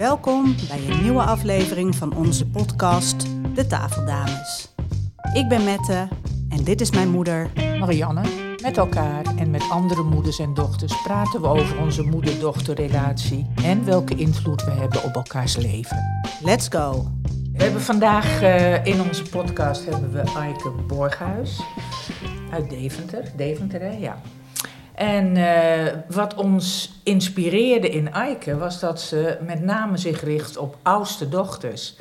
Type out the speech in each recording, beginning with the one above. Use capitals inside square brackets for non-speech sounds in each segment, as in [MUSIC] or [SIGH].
Welkom bij een nieuwe aflevering van onze podcast De Tafeldames. Ik ben Mette en dit is mijn moeder. Marianne, met elkaar en met andere moeders en dochters praten we over onze moeder-dochterrelatie en welke invloed we hebben op elkaars leven. Let's go! We hebben vandaag eh, in onze podcast hebben we Aike Borghuis uit Deventer. Deventer, hè? Ja. En eh, wat ons inspireerde in Aike was dat ze met name zich richt op oudste dochters.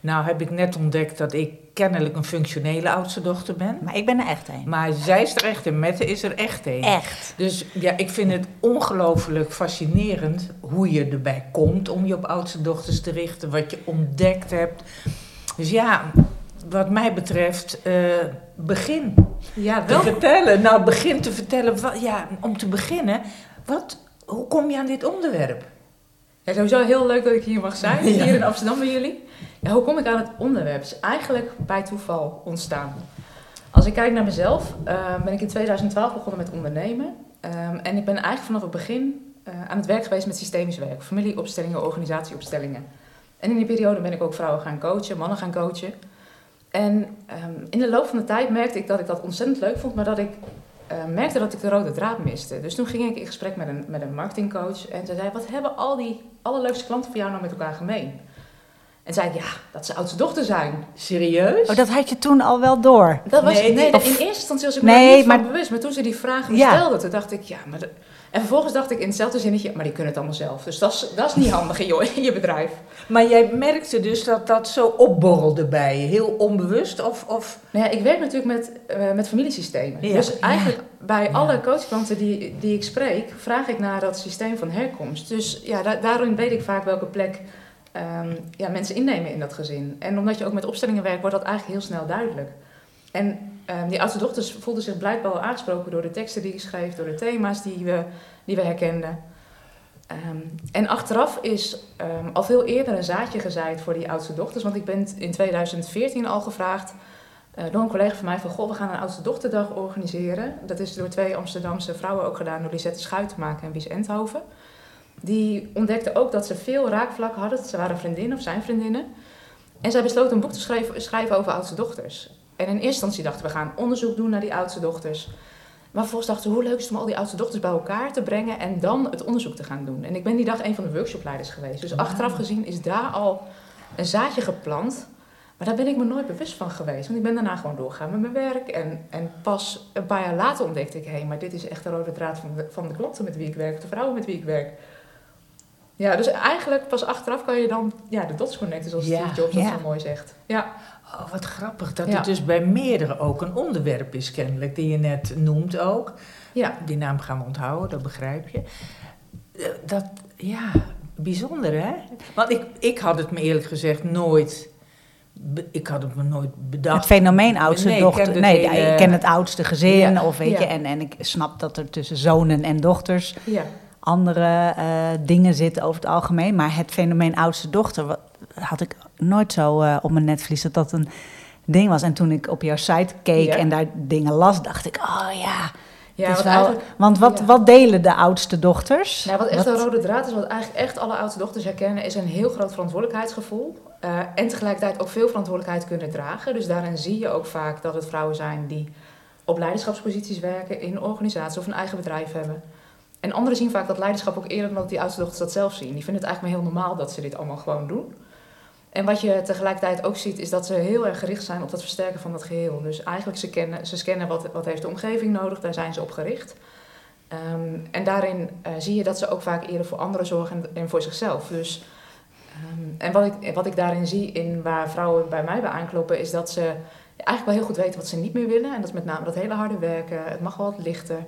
Nou heb ik net ontdekt dat ik kennelijk een functionele oudste dochter ben. Maar ik ben er echt een. Maar zij is er echt een, Mette is er echt een. Echt. Dus ja, ik vind het ongelooflijk fascinerend hoe je erbij komt om je op oudste dochters te richten, wat je ontdekt hebt. Dus ja, wat mij betreft, eh, begin. Ja, Te vertellen. Nou, begin te vertellen. Wat, ja, om te beginnen, wat, hoe kom je aan dit onderwerp? Ja, sowieso heel leuk dat ik hier mag zijn, Ja. hier in Amsterdam bij jullie. Ja, hoe kom ik aan het onderwerp? Het is eigenlijk bij toeval ontstaan. Als ik kijk naar mezelf, eh, ben ik in 2012 begonnen met ondernemen. Ehm, en ik ben eigenlijk vanaf het begin eh, aan het werk geweest met systemisch werk. Familieopstellingen, organisatieopstellingen. En in die periode ben ik ook vrouwen gaan coachen, mannen gaan coachen. En ehm, in de loop van de tijd merkte ik dat ik dat ontzettend leuk vond, maar dat ik eh, merkte dat ik de rode draad miste. Dus toen ging ik in gesprek met een, met een marketingcoach en ze zei, wat hebben al die allerleukste klanten van jou nou met elkaar gemeen? En zei ik, ja, dat ze oudste dochter zijn. Serieus? Oh, dat had je toen al wel door. Dat was, Nee, nee, of- in eerste instantie was ik me Nee, niet maar- van bewust. Maar toen ze die vraag me Ja. stelde, toen dacht ik, ja, maar... de- En vervolgens dacht ik in hetzelfde zinnetje, maar die kunnen het allemaal zelf. Dus dat is, dat is niet handig in je, in je bedrijf. Maar jij merkte dus dat dat zo opborrelde bij je, heel onbewust? Of, of... Nou ja, ik werk natuurlijk met, eh, met familiesystemen. Ja. Dus eigenlijk bij alle coachklanten die, die ik spreek, vraag ik naar dat systeem van herkomst. Dus ja, da- daarin weet ik vaak welke plek ehm, ja, mensen innemen in dat gezin. En omdat je ook met opstellingen werkt, wordt dat eigenlijk heel snel duidelijk. En ehm, die oudste dochters voelden zich blijkbaar wel aangesproken door de teksten die ik schreef, door de thema's die we, die we herkenden. Ehm, en achteraf is al veel eerder een zaadje gezaaid voor die oudste dochters. Want ik ben in 2014 al gevraagd eh, door een collega van mij van... Goh, we gaan een oudste dochterdag organiseren. Dat is door twee Amsterdamse vrouwen ook gedaan... door Lisette Schuitenmaker en Wies Endhoven. Die ontdekten ook dat ze veel raakvlak hadden. Ze waren vriendinnen of zijn vriendinnen. En zij besloten een boek te schrijven, schrijven over oudste dochters. En in eerste instantie dachten we gaan onderzoek doen naar die oudste dochters. Maar vervolgens dachten we, hoe leuk is het om al die oudste dochters bij elkaar te brengen en dan het onderzoek te gaan doen. En ik ben die dag een van de workshopleiders geweest. Dus achteraf gezien is daar al een zaadje geplant. Maar daar ben ik me nooit bewust van geweest. Want ik ben daarna gewoon doorgegaan met mijn werk. En, en pas een paar jaar later ontdekte ik... hé, maar dit is echt de rode draad van de, van de klanten met wie ik werk. De vrouwen met wie ik werk. Ja, dus eigenlijk pas achteraf kan je dan ja, de dots connecten, zoals Ja, Steve Jobs dat ja. zo mooi zegt. Ja, Oh, wat grappig dat Ja. het dus bij meerdere ook een onderwerp is kennelijk, die je net noemt ook. ja. Die naam gaan we onthouden, dat begrijp je. Eh, Dat, ja, bijzonder hè? Want ik, ik had het me eerlijk gezegd nooit, ik had het me nooit bedacht. Het fenomeen oudste Nee, ik dochter. het nee, hele- ik ken het oudste gezin. Ja, of weet ja. je, en, en ik snap dat er tussen zonen en dochters ja. Andere eh, dingen zitten over het algemeen. Maar het fenomeen oudste dochter had ik nooit zo eh, op mijn netvlies dat dat een ding was. En toen ik op jouw site keek Ja. en daar dingen las, dacht ik, oh ja. Ja, wat wel- want wat, ja. wat delen de oudste dochters? Nou, wat echt een rode draad is, wat eigenlijk echt alle oudste dochters herkennen, is een heel groot verantwoordelijkheidsgevoel. eh, en tegelijkertijd ook veel verantwoordelijkheid kunnen dragen. Dus daarin zie je ook vaak dat het vrouwen zijn die op leiderschapsposities werken, in een organisatie of een eigen bedrijf hebben. En anderen zien vaak dat leiderschap ook eerder dan dat die oudste dochters dat zelf zien. Die vinden het eigenlijk maar heel normaal dat ze dit allemaal gewoon doen. En wat je tegelijkertijd ook ziet, is dat ze heel erg gericht zijn op dat versterken van dat geheel. Dus eigenlijk ze, kennen, ze scannen wat, wat heeft de omgeving nodig, daar zijn ze op gericht. Ehm, en daarin eh, zie je dat ze ook vaak eerder voor anderen zorgen en, en voor zichzelf. Dus, ehm, en wat ik, wat ik daarin zie in waar vrouwen bij mij bij aankloppen, is dat ze eigenlijk wel heel goed weten wat ze niet meer willen. En dat is met name dat hele harde werken, het mag wel wat lichter.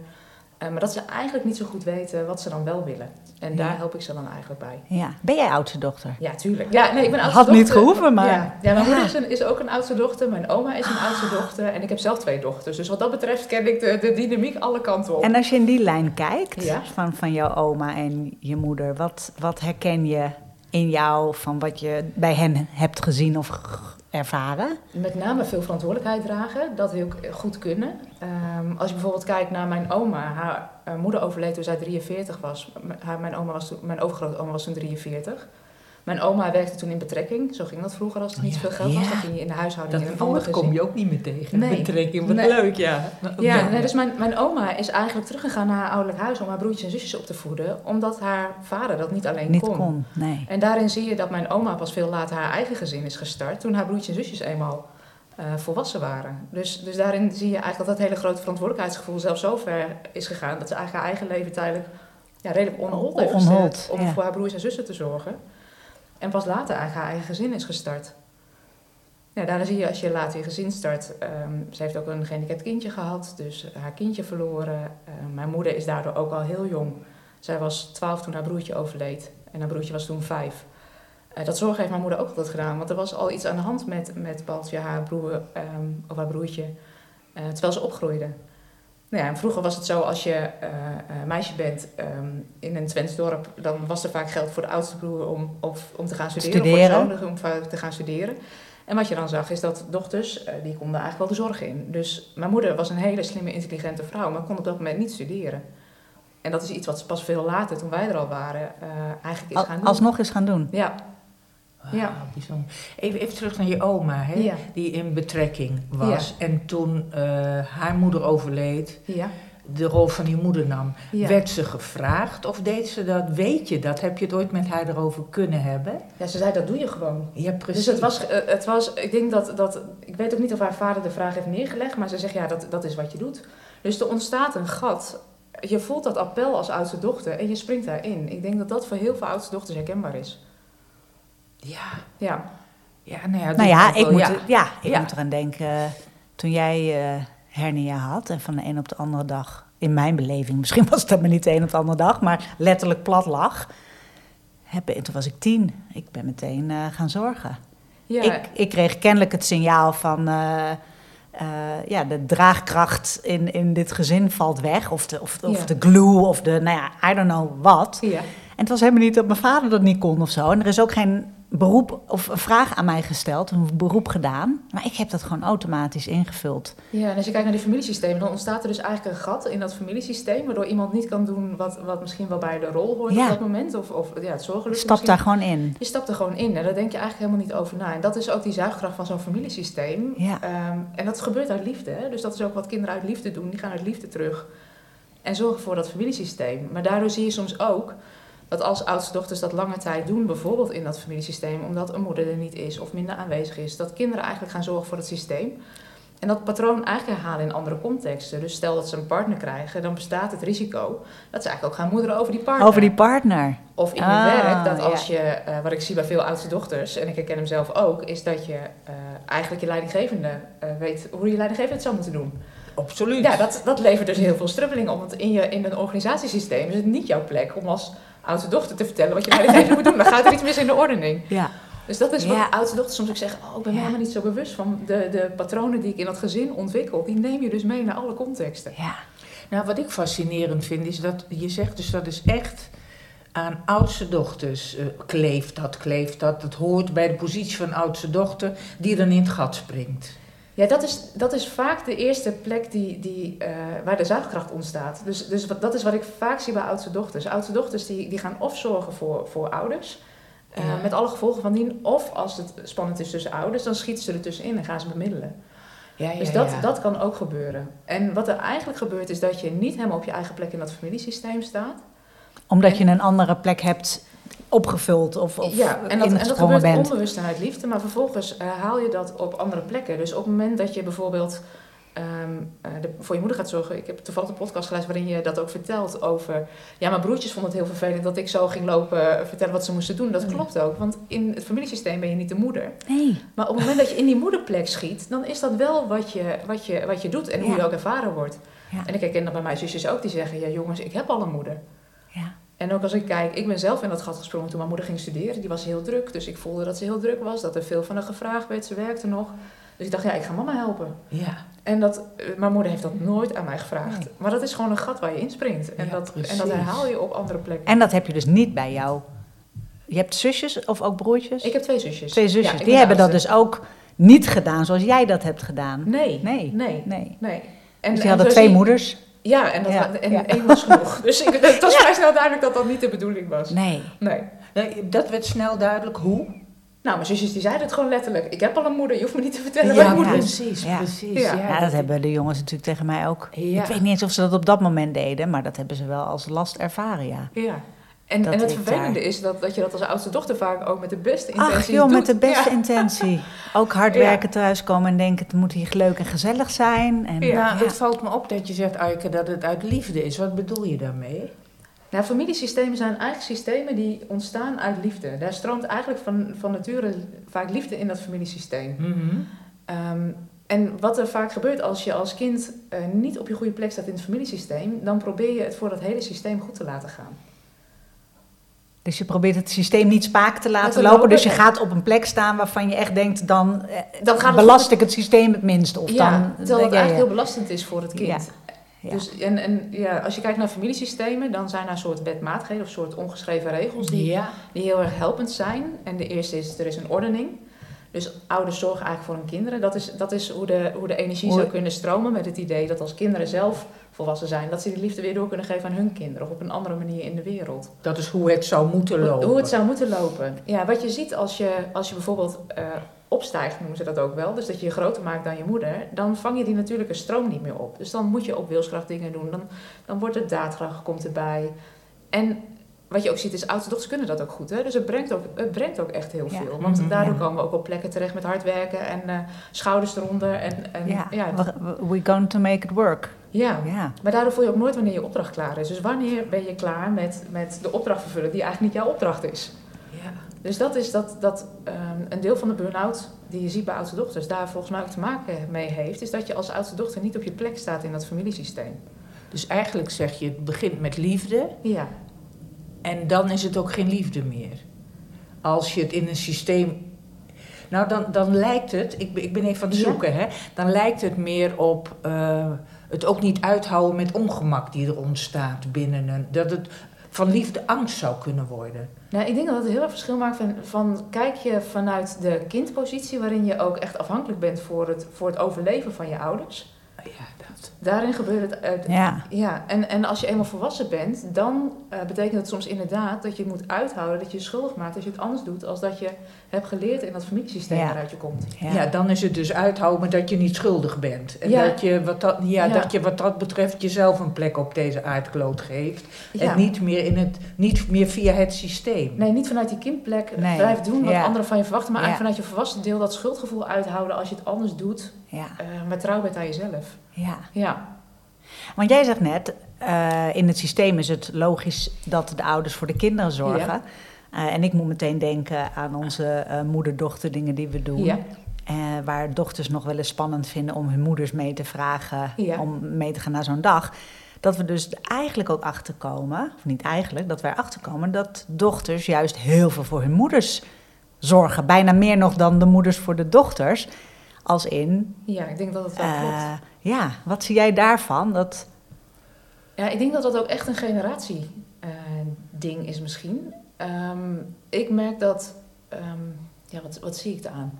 Eh, maar dat ze eigenlijk niet zo goed weten wat ze dan wel willen. En Ja. daar help ik ze dan eigenlijk bij. Ja. Ben jij oudste dochter? Ja, tuurlijk. Ja, nee, ik ben oudste Had niet gehoeven, maar- Ja, ja mijn moeder is, een, is ook een oudste dochter. Mijn oma is een oudste dochter. En ik heb zelf twee dochters. Dus wat dat betreft ken ik de, de dynamiek alle kanten op. En als je in die lijn kijkt Ja. van, van jouw oma en je moeder, wat, wat herken je in jou van wat je bij hen hebt gezien of ervaren? Met name veel verantwoordelijkheid dragen, dat heel k- goed kunnen. Ehm, als je bijvoorbeeld kijkt naar mijn oma, haar eh, moeder overleed toen zij 43 was. Haar, mijn, oma was mijn overgrootoma was toen 43. Mijn oma werkte toen in betrekking. Zo ging dat vroeger als er niet Ja. zoveel geld was. Dan ging je in de huishouding Dat in een ander woord kom je ook niet meer tegen. Nee. Betrekking, wat Nee. leuk, ja. Ja, nee, dus mijn, mijn oma is eigenlijk teruggegaan naar haar ouderlijk huis om haar broertjes en zusjes op te voeden. Omdat haar vader dat niet alleen Niet kon, nee. En daarin zie je dat mijn oma pas veel later haar eigen gezin is gestart. Toen haar broertjes en zusjes eenmaal eh, volwassen waren. Dus, dus daarin zie je eigenlijk dat dat hele grote verantwoordelijkheidsgevoel zelfs zo ver is gegaan. Dat ze eigenlijk haar eigen leven tijdelijk ja, redelijk onhold heeft gezet. Om ja. voor haar broers en zussen te zorgen. En pas later eigenlijk haar eigen gezin is gestart. Ja, daarin zie je als je later je gezin start. ehm, ze heeft ook een gehandicapt kindje gehad. Dus haar kindje verloren. Eh, mijn moeder is daardoor ook al heel jong. Zij was 12 toen haar broertje overleed. En haar broertje was toen vijf. Eh, dat zorgen heeft mijn moeder ook altijd gedaan. Want er was al iets aan de hand met, met Baltje, haar broer, ehm, of haar broertje. eh, terwijl ze opgroeide. Nou ja, en vroeger was het zo, als je eh, eh, meisje bent ehm, in een Twents dorp, dan was er vaak geld voor de oudste broer om, of, om te gaan studeren. Studeren. Of voor zoon om te gaan studeren. En wat je dan zag, is dat dochters, eh, die konden eigenlijk wel de zorg in. Dus mijn moeder was een hele slimme, intelligente vrouw, maar kon op dat moment niet studeren. En dat is iets wat ze pas veel later, toen wij er al waren, eigenlijk is Al- gaan doen. alsnog eens gaan doen. Ja, Ja. bijzonder. Even, even terug naar je oma, hè? ja, die in betrekking was. En toen eh, haar moeder overleed, ja. de rol van je moeder nam. Werd ze gevraagd of deed ze dat? Weet je dat? Heb je het ooit met haar erover kunnen hebben? ja, ze zei dat doe je gewoon. Ja, precies. Dus het was, eh, het was, ik denk dat, dat, ik weet ook niet of haar vader de vraag heeft neergelegd, maar ze zegt ja, dat, dat is wat je doet. Dus er ontstaat een gat. Je voelt dat appel als oudste dochter en je springt daarin. Ik denk dat dat voor heel veel oudste dochters herkenbaar is. Ja, Ja, ja, nou ja. Nou ja, ik, moet, ja, ik Ja. moet eraan denken. eh, Toen jij eh, hernia had en van de een op de andere dag, in mijn beleving, [LAUGHS] misschien was het helemaal niet de een op de andere dag, maar letterlijk plat lag. Heb, en toen was ik tien. Ik ben meteen eh, gaan zorgen. ja. Ik, ik kreeg kennelijk het signaal van. eh, eh, ja, de draagkracht in, in dit gezin valt weg. Of de, of, of Ja. de glue, of de, nou ja, I don't know wat. ja. En het was helemaal niet dat mijn vader dat niet kon of zo. En er is ook geen beroep of een vraag aan mij gesteld, een beroep gedaan. Maar ik heb dat gewoon automatisch ingevuld. Ja, en als je kijkt naar die familiesystemen, dan ontstaat er dus eigenlijk een gat in dat familiesysteem, waardoor iemand niet kan doen wat, wat misschien wel bij de rol hoort Ja. op dat moment. Of, of ja, het zorgen Stap daar gewoon in. Je stapt er gewoon in en daar denk je eigenlijk helemaal niet over na. En dat is ook die zuigkracht van zo'n familiesysteem. Ja. Ehm, en dat gebeurt uit liefde. Hè? Dus dat is ook wat kinderen uit liefde doen. Die gaan uit liefde terug en zorgen voor dat familiesysteem. Maar daardoor zie je soms ook dat als oudste dochters dat lange tijd doen, bijvoorbeeld in dat familiesysteem, omdat een moeder er niet is of minder aanwezig is, dat kinderen eigenlijk gaan zorgen voor het systeem. En dat patroon eigenlijk herhalen in andere contexten. Dus stel dat ze een partner krijgen, dan bestaat het risico dat ze eigenlijk ook gaan moederen over die partner. Over die partner. Of in je Ah, werk, dat ja. als je, eh, wat ik zie bij veel oudste dochters, en ik herken hem zelf ook, is dat je eh, eigenlijk je leidinggevende eh, weet hoe je leidinggevende het zou moeten doen. Absoluut. Ja, dat, dat levert dus heel veel strubbeling op, want in, je, in een organisatiesysteem is het niet jouw plek om als oudste dochter te vertellen wat je leidinggevende moet doen. Dan gaat er iets mis in de ordening. [LAUGHS] Ja. Dus dat is wat Ja. oudste dochters soms ook zeggen, oh, ik ben me helemaal niet zo bewust van de, de patronen die ik in dat gezin ontwikkel. Die neem je dus mee naar alle contexten. ja. Nou, wat ik fascinerend vind, is dat je zegt dus dat is echt aan oudste dochters eh, kleeft dat, kleeft dat. Dat hoort bij de positie van oudste dochter die dan in het gat springt. Ja, dat is, dat is vaak de eerste plek die, die, eh, waar de zuigkracht ontstaat. Dus, dus wat, dat is wat ik vaak zie bij oudste dochters. Oudste dochters die, die gaan of zorgen voor, voor ouders, eh, Ja. met alle gevolgen van dien. Of als het spannend is tussen ouders, dan schieten ze er tussenin en gaan ze bemiddelen. Ja, ja, Dus dat, dat kan ook gebeuren. En wat er eigenlijk gebeurt is dat je niet helemaal op je eigen plek in dat familiesysteem staat. Omdat je een andere plek hebt opgevuld of, of ja, en dat, en dat gebeurt bent. onbewust en uit liefde, maar vervolgens eh, haal je dat op andere plekken. Dus op het moment dat je bijvoorbeeld ehm, eh, de- voor je moeder gaat zorgen. Ik heb toevallig een podcast geluisterd waarin je dat ook vertelt over... Ja, mijn broertjes vonden het heel vervelend dat ik zo ging lopen eh, vertellen wat ze moesten doen. Dat klopt ook, want in het familiesysteem ben je niet de moeder. Nee. Maar op het moment dat je in die moederplek schiet, dan is dat wel wat je, wat je, wat je doet en hoe je ook ervaren wordt. Ja. En ik herken dat bij mijn zusjes ook, die zeggen, ja jongens, ik heb al een moeder. En ook als ik kijk, ik ben zelf in dat gat gesprongen toen mijn moeder ging studeren. Die was heel druk, dus ik voelde dat ze heel druk was, dat er veel van haar gevraagd werd, ze werkte nog. Dus ik dacht, ja, ik ga mama helpen. Ja, En dat, eh, mijn moeder heeft dat nooit aan mij gevraagd. Nee. Maar dat is gewoon een gat waar je inspringt. En, Ja, dat, en dat herhaal je op andere plekken. En dat heb je dus niet bij jou. Je hebt zusjes of ook broertjes? Ik heb twee zusjes. Twee zusjes. Die hebben dat dus ook niet gedaan zoals jij dat hebt gedaan. Nee, Nee. nee, Nee. nee. En, dus en hadden twee zie- moeders? Ja, en, dat, Ja, en ja. één was genoeg. [LAUGHS] Dus ik, het was vrij snel duidelijk dat dat niet de bedoeling was. Nee. Nee. Dat werd snel duidelijk. Hoe? Nou, mijn zusjes die zeiden het gewoon letterlijk. Ik heb al een moeder, je hoeft me niet te vertellen Ja, wat moeder is. precies, Ja. precies. Ja. Ja, dat hebben de jongens natuurlijk tegen mij ook. Ja. Ik weet niet eens of ze dat op dat moment deden, maar dat hebben ze wel als last ervaren, ja. Ja. En, Dat en het vervelende daar- is dat, dat je dat als oudste dochter vaak ook met de beste intenties Ach joh, doet. met de beste Ja. intentie. Ook hard [LAUGHS] Ja. werken thuiskomen en denken het moet hier leuk en gezellig zijn. En, Ja. Nou, het valt me op dat je zegt, Aike, dat het uit liefde is. Wat bedoel je daarmee? Nou, familiesystemen zijn eigenlijk systemen die ontstaan uit liefde. Daar stroomt eigenlijk van, van nature vaak liefde in dat familiesysteem. Mhm. Ehm, en wat er vaak gebeurt als je als kind eh, niet op je goede plek staat in het familiesysteem, dan probeer je het voor dat hele systeem goed te laten gaan. Dus je probeert het systeem niet spaak te laten lopen. Dus je gaat op een plek staan waarvan je echt denkt, dan, eh, Dan gaat belast ik het systeem het minst. Of ja, dan, terwijl het eigenlijk heel belastend is voor het kind. Ja. Dus, en, en ja, als je kijkt naar familiesystemen, dan zijn er een soort wetmatigheden of soort ongeschreven regels die, Ja. die heel erg helpend zijn. En de eerste is, er is een ordening. Dus ouders zorgen eigenlijk voor hun kinderen. Dat is, dat is hoe, de, hoe de energie zou kunnen stromen met het idee dat als kinderen zelf volwassen zijn, dat ze die liefde weer door kunnen geven aan hun kinderen of op een andere manier in de wereld. Dat is hoe het zou moeten lopen. hoe het zou moeten lopen. Ja, wat je ziet als je, als je bijvoorbeeld eh, opstijgt, noemen ze dat ook wel. Dus dat je je groter maakt dan je moeder. Dan vang je die natuurlijke stroom niet meer op. Dus dan moet je op wilskracht dingen doen. Dan, dan wordt de daadkracht komt erbij. En wat je ook ziet is, oudste dochters kunnen dat ook goed. Hè? Dus het brengt ook, het brengt ook echt heel Ja. veel. Want Mhm, daardoor komen we ook op plekken terecht met hard werken en eh, schouders eronder. En, en, Ja, ja, we- we- we're going to make it work. ja. Ja. Maar daardoor voel je ook nooit wanneer je opdracht klaar is. Dus wanneer ben je klaar met, met de opdracht vervullen die eigenlijk niet jouw opdracht is. Ja. Dus dat is dat, dat ehm, een deel van de burn-out die je ziet bij oudste dochters daar volgens mij ook te maken mee heeft, is dat je als oudste dochter niet op je plek staat in dat familiesysteem. Dus eigenlijk zeg je, het begint met liefde Ja, en dan is het ook geen liefde meer. Als je het in een systeem. Nou, dan, dan lijkt het, ik, ben- ik ben even aan het Ja. zoeken, hè? Dan lijkt het meer op eh, het ook niet uithouden met ongemak die er ontstaat binnen een. Dat het van liefde angst zou kunnen worden. nou, ik denk dat het heel erg verschil maakt van, van kijk je vanuit de kindpositie, waarin je ook echt afhankelijk bent voor het, voor het overleven van je ouders. Ja, dat. Daarin gebeurt het uit, Ja. Ja, en, en als je eenmaal volwassen bent, dan eh, betekent het soms inderdaad dat je moet uithouden dat je je schuldig maakt als je het anders doet als dat je hebt geleerd in dat familiesysteem Ja. waaruit je komt. Ja. Ja. dan is het dus uithouden dat je niet schuldig bent. En Ja. dat, je wat dat, ja, Ja. dat je wat dat betreft jezelf een plek op deze aardkloot geeft. Ja. En niet meer, in het, niet meer via het systeem. Nee, niet vanuit die kindplek Nee. blijven doen wat Ja. anderen van je verwachten, maar Ja. eigenlijk vanuit je volwassen deel dat schuldgevoel uithouden als je het anders doet, Ja. eh, maar trouw bent aan jezelf. ja. Ja, Want jij zegt net, eh, in het systeem is het logisch dat de ouders voor de kinderen zorgen. Eh, en ik moet meteen denken aan onze moeder-dochter dingen die we doen. ja, waar dochters nog wel eens spannend vinden om hun moeders mee te vragen Ja. om mee te gaan naar zo'n dag. Dat we dus eigenlijk ook achterkomen, of niet eigenlijk, dat wij achterkomen dat dochters juist heel veel voor hun moeders zorgen. Bijna meer nog dan de moeders voor de dochters. Als in, ja, ik denk dat het wel klopt. eh, ja, wat zie jij daarvan? Dat, Ja, ik denk dat dat ook echt een generatie eh, ding is misschien. Ehm, ik merk dat... ehm, ja, wat, wat zie ik aan?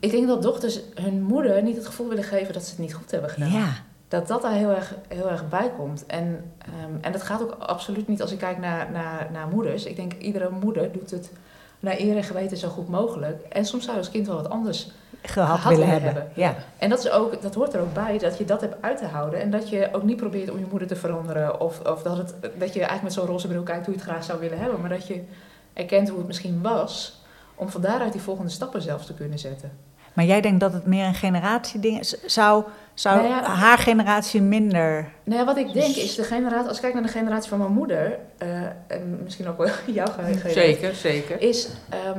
Ik denk dat dochters hun moeder niet het gevoel willen geven dat ze het niet goed hebben gedaan. ja, Dat dat daar heel erg, heel erg bij komt. En, ehm, en dat gaat ook absoluut niet als ik kijk naar, naar, naar moeders. Ik denk iedere moeder doet het naar eer en geweten zo goed mogelijk. En soms zou je als kind wel wat anders gehad willen hebben. hebben. Ja. En dat, is ook, dat hoort er ook bij, dat je dat hebt uit te houden. En dat je ook niet probeert om je moeder te veranderen. Of, of dat, het, dat je eigenlijk met zo'n roze bril kijkt hoe je het graag zou willen hebben. Maar dat je erkent hoe het misschien was. Om van daaruit die volgende stappen zelfs te kunnen zetten. Maar jij denkt dat het meer een generatieding is? Zou, zou Nou ja. haar generatie minder... Nou ja, wat ik denk is, de generatie, als ik kijk naar de generatie van mijn moeder. eh, en misschien ook wel [LAUGHS] jouw generatie. Zeker, zeker. Is, ehm,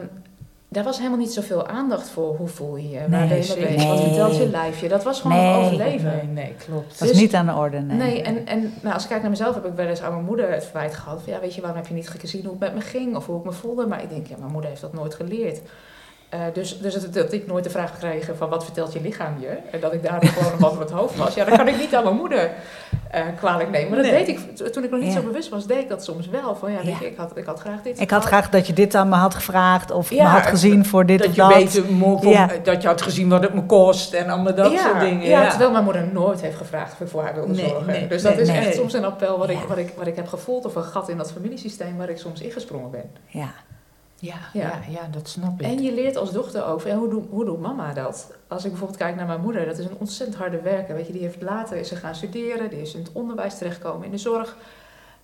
daar was helemaal niet zoveel aandacht voor. Hoe voel je je? Waar ben je mee bezig? Wat vertelt je lijfje? Dat was gewoon Nee. overleven. Nee, nee, klopt. Dat is Dus- niet aan de orde, nee. Nee, en, en nou, als ik kijk naar mezelf, heb ik wel eens aan mijn moeder het verwijt gehad. Van, ja, weet je, waarom heb je niet gezien hoe het met me ging of hoe ik me voelde? Maar ik denk, ja, mijn moeder heeft dat nooit geleerd. Eh, dus dus dat ik nooit de vraag kreeg van wat vertelt je lichaam je? En dat ik daardoor gewoon nog wat op het hoofd was. Ja, dat kan ik niet aan mijn moeder eh, kwalijk nemen. Maar dat Nee. deed ik, to- toen ik nog niet Ja. zo bewust was, deed ik dat soms wel. Van ja, weet Ja. je, ik, had, ik had graag dit. Ik had graag dat je dit aan me had gevraagd of Ja, me had gezien voor dit dat of je dat. weet, van- Ja. dat je had gezien wat het me kost en allemaal dat soort dingen. Ja, Ja, terwijl mijn moeder nooit heeft gevraagd of ik voor haar wilde Nee, zorgen. nee, dus dat is echt soms een appel wat, ik, wat, ik, wat ik heb gevoeld of een gat in dat familiesysteem waar ik soms ingesprongen ben. Ja. Ja, Ja. ja. ja, dat snap ik. En je leert als dochter ook, ja, hoe, doet, hoe doet mama dat? Als ik bijvoorbeeld kijk naar mijn moeder, dat is een ontzettend harde werker. Weet je, die heeft later is ze gaan studeren, die is in het onderwijs terechtgekomen, in de zorg.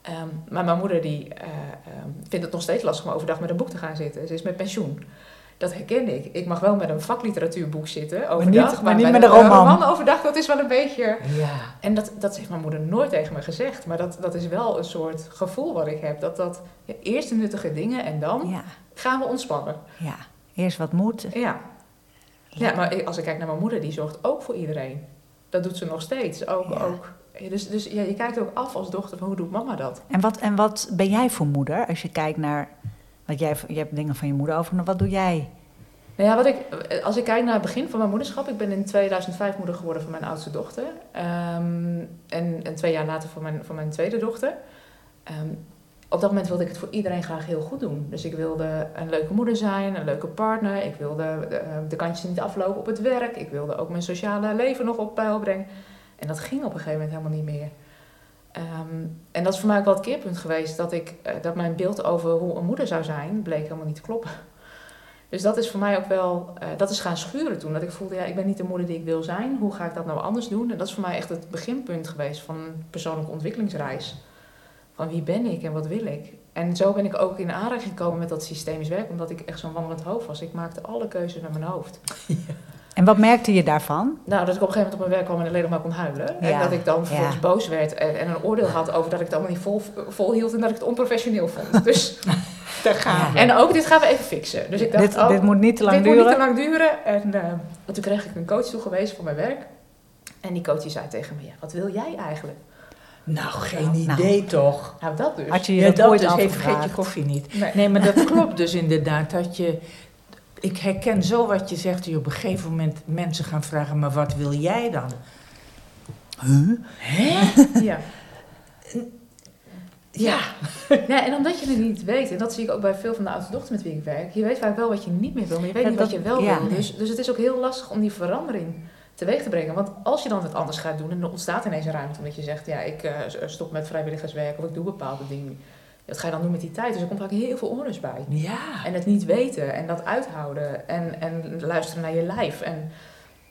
Ehm, maar mijn moeder die, eh, ehm, vindt het nog steeds lastig om overdag met een boek te gaan zitten. Ze is met pensioen. Dat herken ik. Ik mag wel met een vakliteratuurboek zitten overdag. niet- maar niet met een roman. overdag, dat is wel een beetje... Ja. En dat, dat heeft mijn moeder nooit tegen me gezegd. Maar dat, dat is wel een soort gevoel wat ik heb. Dat dat ja, eerst de nuttige dingen en dan Ja. Gaan we ontspannen. ja. Eerst wat moed. Ja. Ja, maar als ik kijk naar mijn moeder, die zorgt ook voor iedereen. Dat doet ze nog steeds. Ook, Ja. ook. Dus, dus ja, je kijkt ook af als dochter van hoe doet mama dat? En wat, en wat ben jij voor moeder als je kijkt naar... Want jij, je hebt dingen van je moeder overgenomen. Wat doe jij? Nou ja, wat ik, als ik kijk naar het begin van mijn moederschap, ik ben in 2005 moeder geworden van mijn oudste dochter. Ehm, en, en twee jaar later van mijn, van mijn tweede dochter. Ehm, op dat moment wilde ik het voor iedereen graag heel goed doen. Dus ik wilde een leuke moeder zijn, een leuke partner. Ik wilde eh, de kantjes niet aflopen op het werk. Ik wilde ook mijn sociale leven nog op peil brengen. En dat ging op een gegeven moment helemaal niet meer. Ehm, en dat is voor mij ook wel het keerpunt geweest dat, ik, eh, dat mijn beeld over hoe een moeder zou zijn, bleek helemaal niet te kloppen. Dus dat is voor mij ook wel, eh, dat is gaan schuren toen. Dat ik voelde, ja, ik ben niet de moeder die ik wil zijn. Hoe ga ik dat nou anders doen? En dat is voor mij echt het beginpunt geweest van een persoonlijke ontwikkelingsreis. Van wie ben ik en wat wil ik? En zo ben ik ook in aanraking gekomen met dat systemisch werk, omdat ik echt zo'n wandelend hoofd was. Ik maakte alle keuzes met mijn hoofd. [LAUGHS] En wat merkte je daarvan? Nou, dat ik op een gegeven moment op mijn werk kwam en alleen nog maar kon huilen. En dat ik dan vervolgens ja. boos werd en, en een oordeel had over dat ik het allemaal niet vol, vol hield en dat ik het onprofessioneel vond. [LAUGHS] Dus, Daar gaan we. en ook, dit gaan we even fixen. Dus ik dacht, dit, oh, dit moet niet te lang dit moet duren. niet te lang duren. En eh, toen kreeg ik een coach toegewezen voor mijn werk. En die coach die zei tegen me, ja, wat wil jij eigenlijk? Nou, geen Nou. idee toch? Nou, dat dus. Had je je Ja, dat, ooit dus heeft afgevraagd? Geetje koffie niet. Nee. Nee, maar dat [LAUGHS] klopt dus inderdaad. Dat je, ik herken zo wat je zegt. Dat je op een gegeven moment mensen gaan vragen, maar wat wil jij dan? [LAUGHS] Ja. Ja. ja, en omdat je het niet weet, en dat zie ik ook bij veel van de oudste dochters met wie ik werk, je weet vaak wel wat je niet meer wil, maar je weet Ja, niet dat- wat je wel ja, wil. Dus, dus het is ook heel lastig om die verandering teweeg te brengen. Want als je dan wat anders gaat doen en er ontstaat ineens een ruimte omdat je zegt, ja, ik eh, stop met vrijwilligerswerk of ik doe bepaalde dingen. Wat ga je dan doen met die tijd? Dus er komt vaak heel veel onrust bij. Ja. En het niet weten en dat uithouden en, en luisteren naar je lijf. En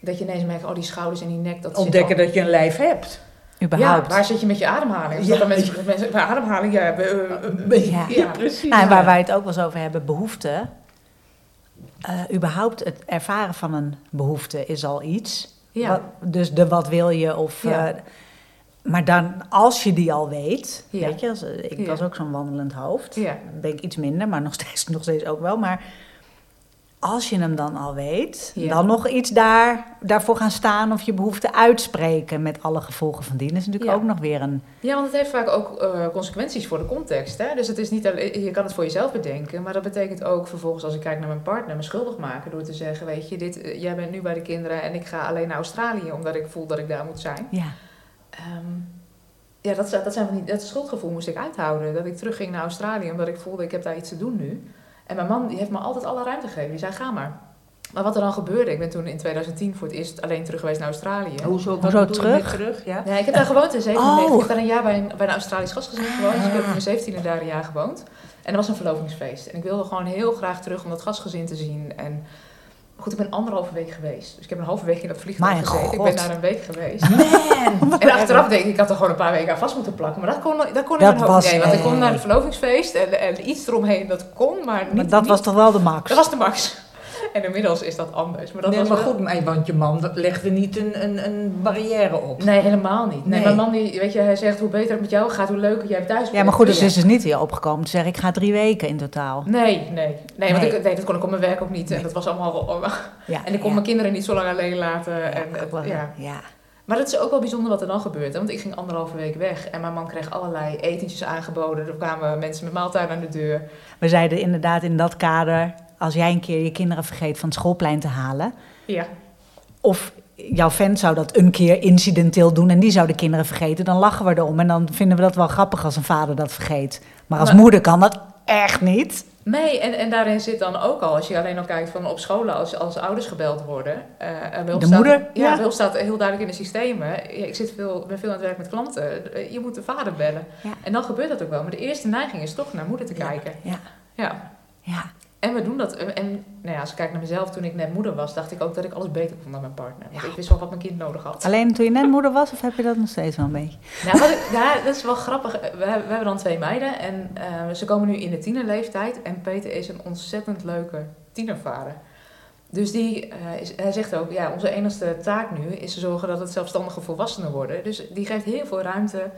dat je ineens merkt, oh die schouders en die nek, dat zit Ontdekken al- dat je een lijf hebt. Überhaupt. Ja, waar zit je met je ademhaling? Is Ja. dat dan mensen, met mensen, bij ademhaling, ja, Ja. ja. precies. Nou, en waar wij het ook wel eens over hebben, behoefte. Eh, überhaupt het ervaren van een behoefte is al iets. Ja. Wat- dus de wat wil je of... Ja. eh, maar dan, als je die al weet, Ja. weet je, als, eh, ik was ook zo'n wandelend hoofd. Ja. Ben ik iets minder, maar nog [LAUGHS] steeds, nog steeds ook wel. Maar als je hem dan al weet, Ja. dan nog iets daar, daarvoor gaan staan of je behoefte uitspreken met alle gevolgen van dien. Dat is natuurlijk Ja. ook nog weer een... Ja, want het heeft vaak ook eh, consequenties voor de context. Hè? Dus het is niet alleen, je kan het voor jezelf bedenken, maar dat betekent ook vervolgens als ik kijk naar mijn partner, me schuldig maken door te zeggen, weet je, dit, eh, jij bent nu bij de kinderen en ik ga alleen naar Australië omdat ik voel dat ik daar moet zijn. Ja, Ehm, ja, dat, dat, zijn dat schuldgevoel moest ik uithouden. Dat ik terugging naar Australië omdat ik voelde, ik heb daar iets te doen nu. En mijn man die heeft me altijd alle ruimte gegeven. Die zei, ga maar. Maar wat er dan gebeurde, ik ben toen in 2010 voor het eerst alleen terug geweest naar Australië. Hoezo, terug? terug? Ja? Ja, ik heb daar gewoond in 97. Oh. Ik heb daar een jaar bij een, bij een Australisch gastgezin gewoond. Dus ik heb in mijn 17e daar een jaar gewoond. En er was een verlovingsfeest. En ik wilde gewoon heel graag terug om dat gastgezin te zien. En goed, ik ben anderhalve week geweest. Dus ik heb een halve week in dat vliegtuig Mijn gezeten. Ik ben daar een week geweest. Man! [LAUGHS] En achteraf denk ik, ik had er gewoon een paar weken aan vast moeten plakken. Maar dat kon, dat kon in Dat mijn hoofd was- niet. Nee, want ik kon naar het verlovingsfeest en, en iets eromheen, dat kon. Maar, niet, maar dat niet- was toch wel de max? dat was de max. En inmiddels is dat anders. Maar dat nee, was maar wel- goed, maar- want je man dat legde niet een, een, een barrière op. Nee, helemaal niet. Nee, Nee. Mijn man, die, weet je, hij zegt hoe beter het met jou gaat, hoe leuker jij thuis bent. Ja, maar goed, dus Ja. is dus niet weer opgekomen te zeggen, ik ga drie weken in totaal. Nee, nee. Nee, want. Ik, nee, dat kon ik op mijn werk ook niet. En dat was allemaal... Ja, En ik kon ja. mijn kinderen niet zo lang alleen laten. Ja, en, ja. ja. Maar het is ook wel bijzonder wat er dan gebeurt. Hè? Want ik ging anderhalve week weg. En mijn man kreeg allerlei etentjes aangeboden. Er kwamen mensen met maaltijden aan de deur. We zeiden inderdaad in dat kader, als jij een keer je kinderen vergeet van het schoolplein te halen. Ja. Of jouw vent zou dat een keer incidenteel doen en die zou de kinderen vergeten. Dan lachen we erom en dan vinden we dat wel grappig als een vader dat vergeet. Maar als Maar- moeder kan dat echt niet. Nee, en, en daarin zit dan ook al, als je alleen al kijkt van op scholen, als, als ouders gebeld worden. eh, De staat- moeder, Ja, ja. staat heel duidelijk in de systemen. Ja, ik zit veel, ben veel aan het werk met klanten. Je moet de vader bellen. Ja. En dan gebeurt dat ook wel. Maar de eerste neiging is toch naar moeder te kijken. Ja. Ja. Ja. En we doen dat. En en, nou ja, als ik kijk naar mezelf, toen ik net moeder was, dacht ik ook dat ik alles beter kon dan mijn partner. Want ik wist wel wat mijn kind nodig had. Alleen toen je net moeder was, of heb je dat nog steeds wel een beetje? Nou, wat ik, ja, dat is wel grappig. We hebben, we hebben dan twee meiden en eh, ze komen nu in de tienerleeftijd. En Peter is een ontzettend leuke tienervader. Dus die, eh, is, hij zegt ook, ja, onze enige taak nu is te zorgen dat het zelfstandige volwassenen worden. Dus die geeft heel veel ruimte,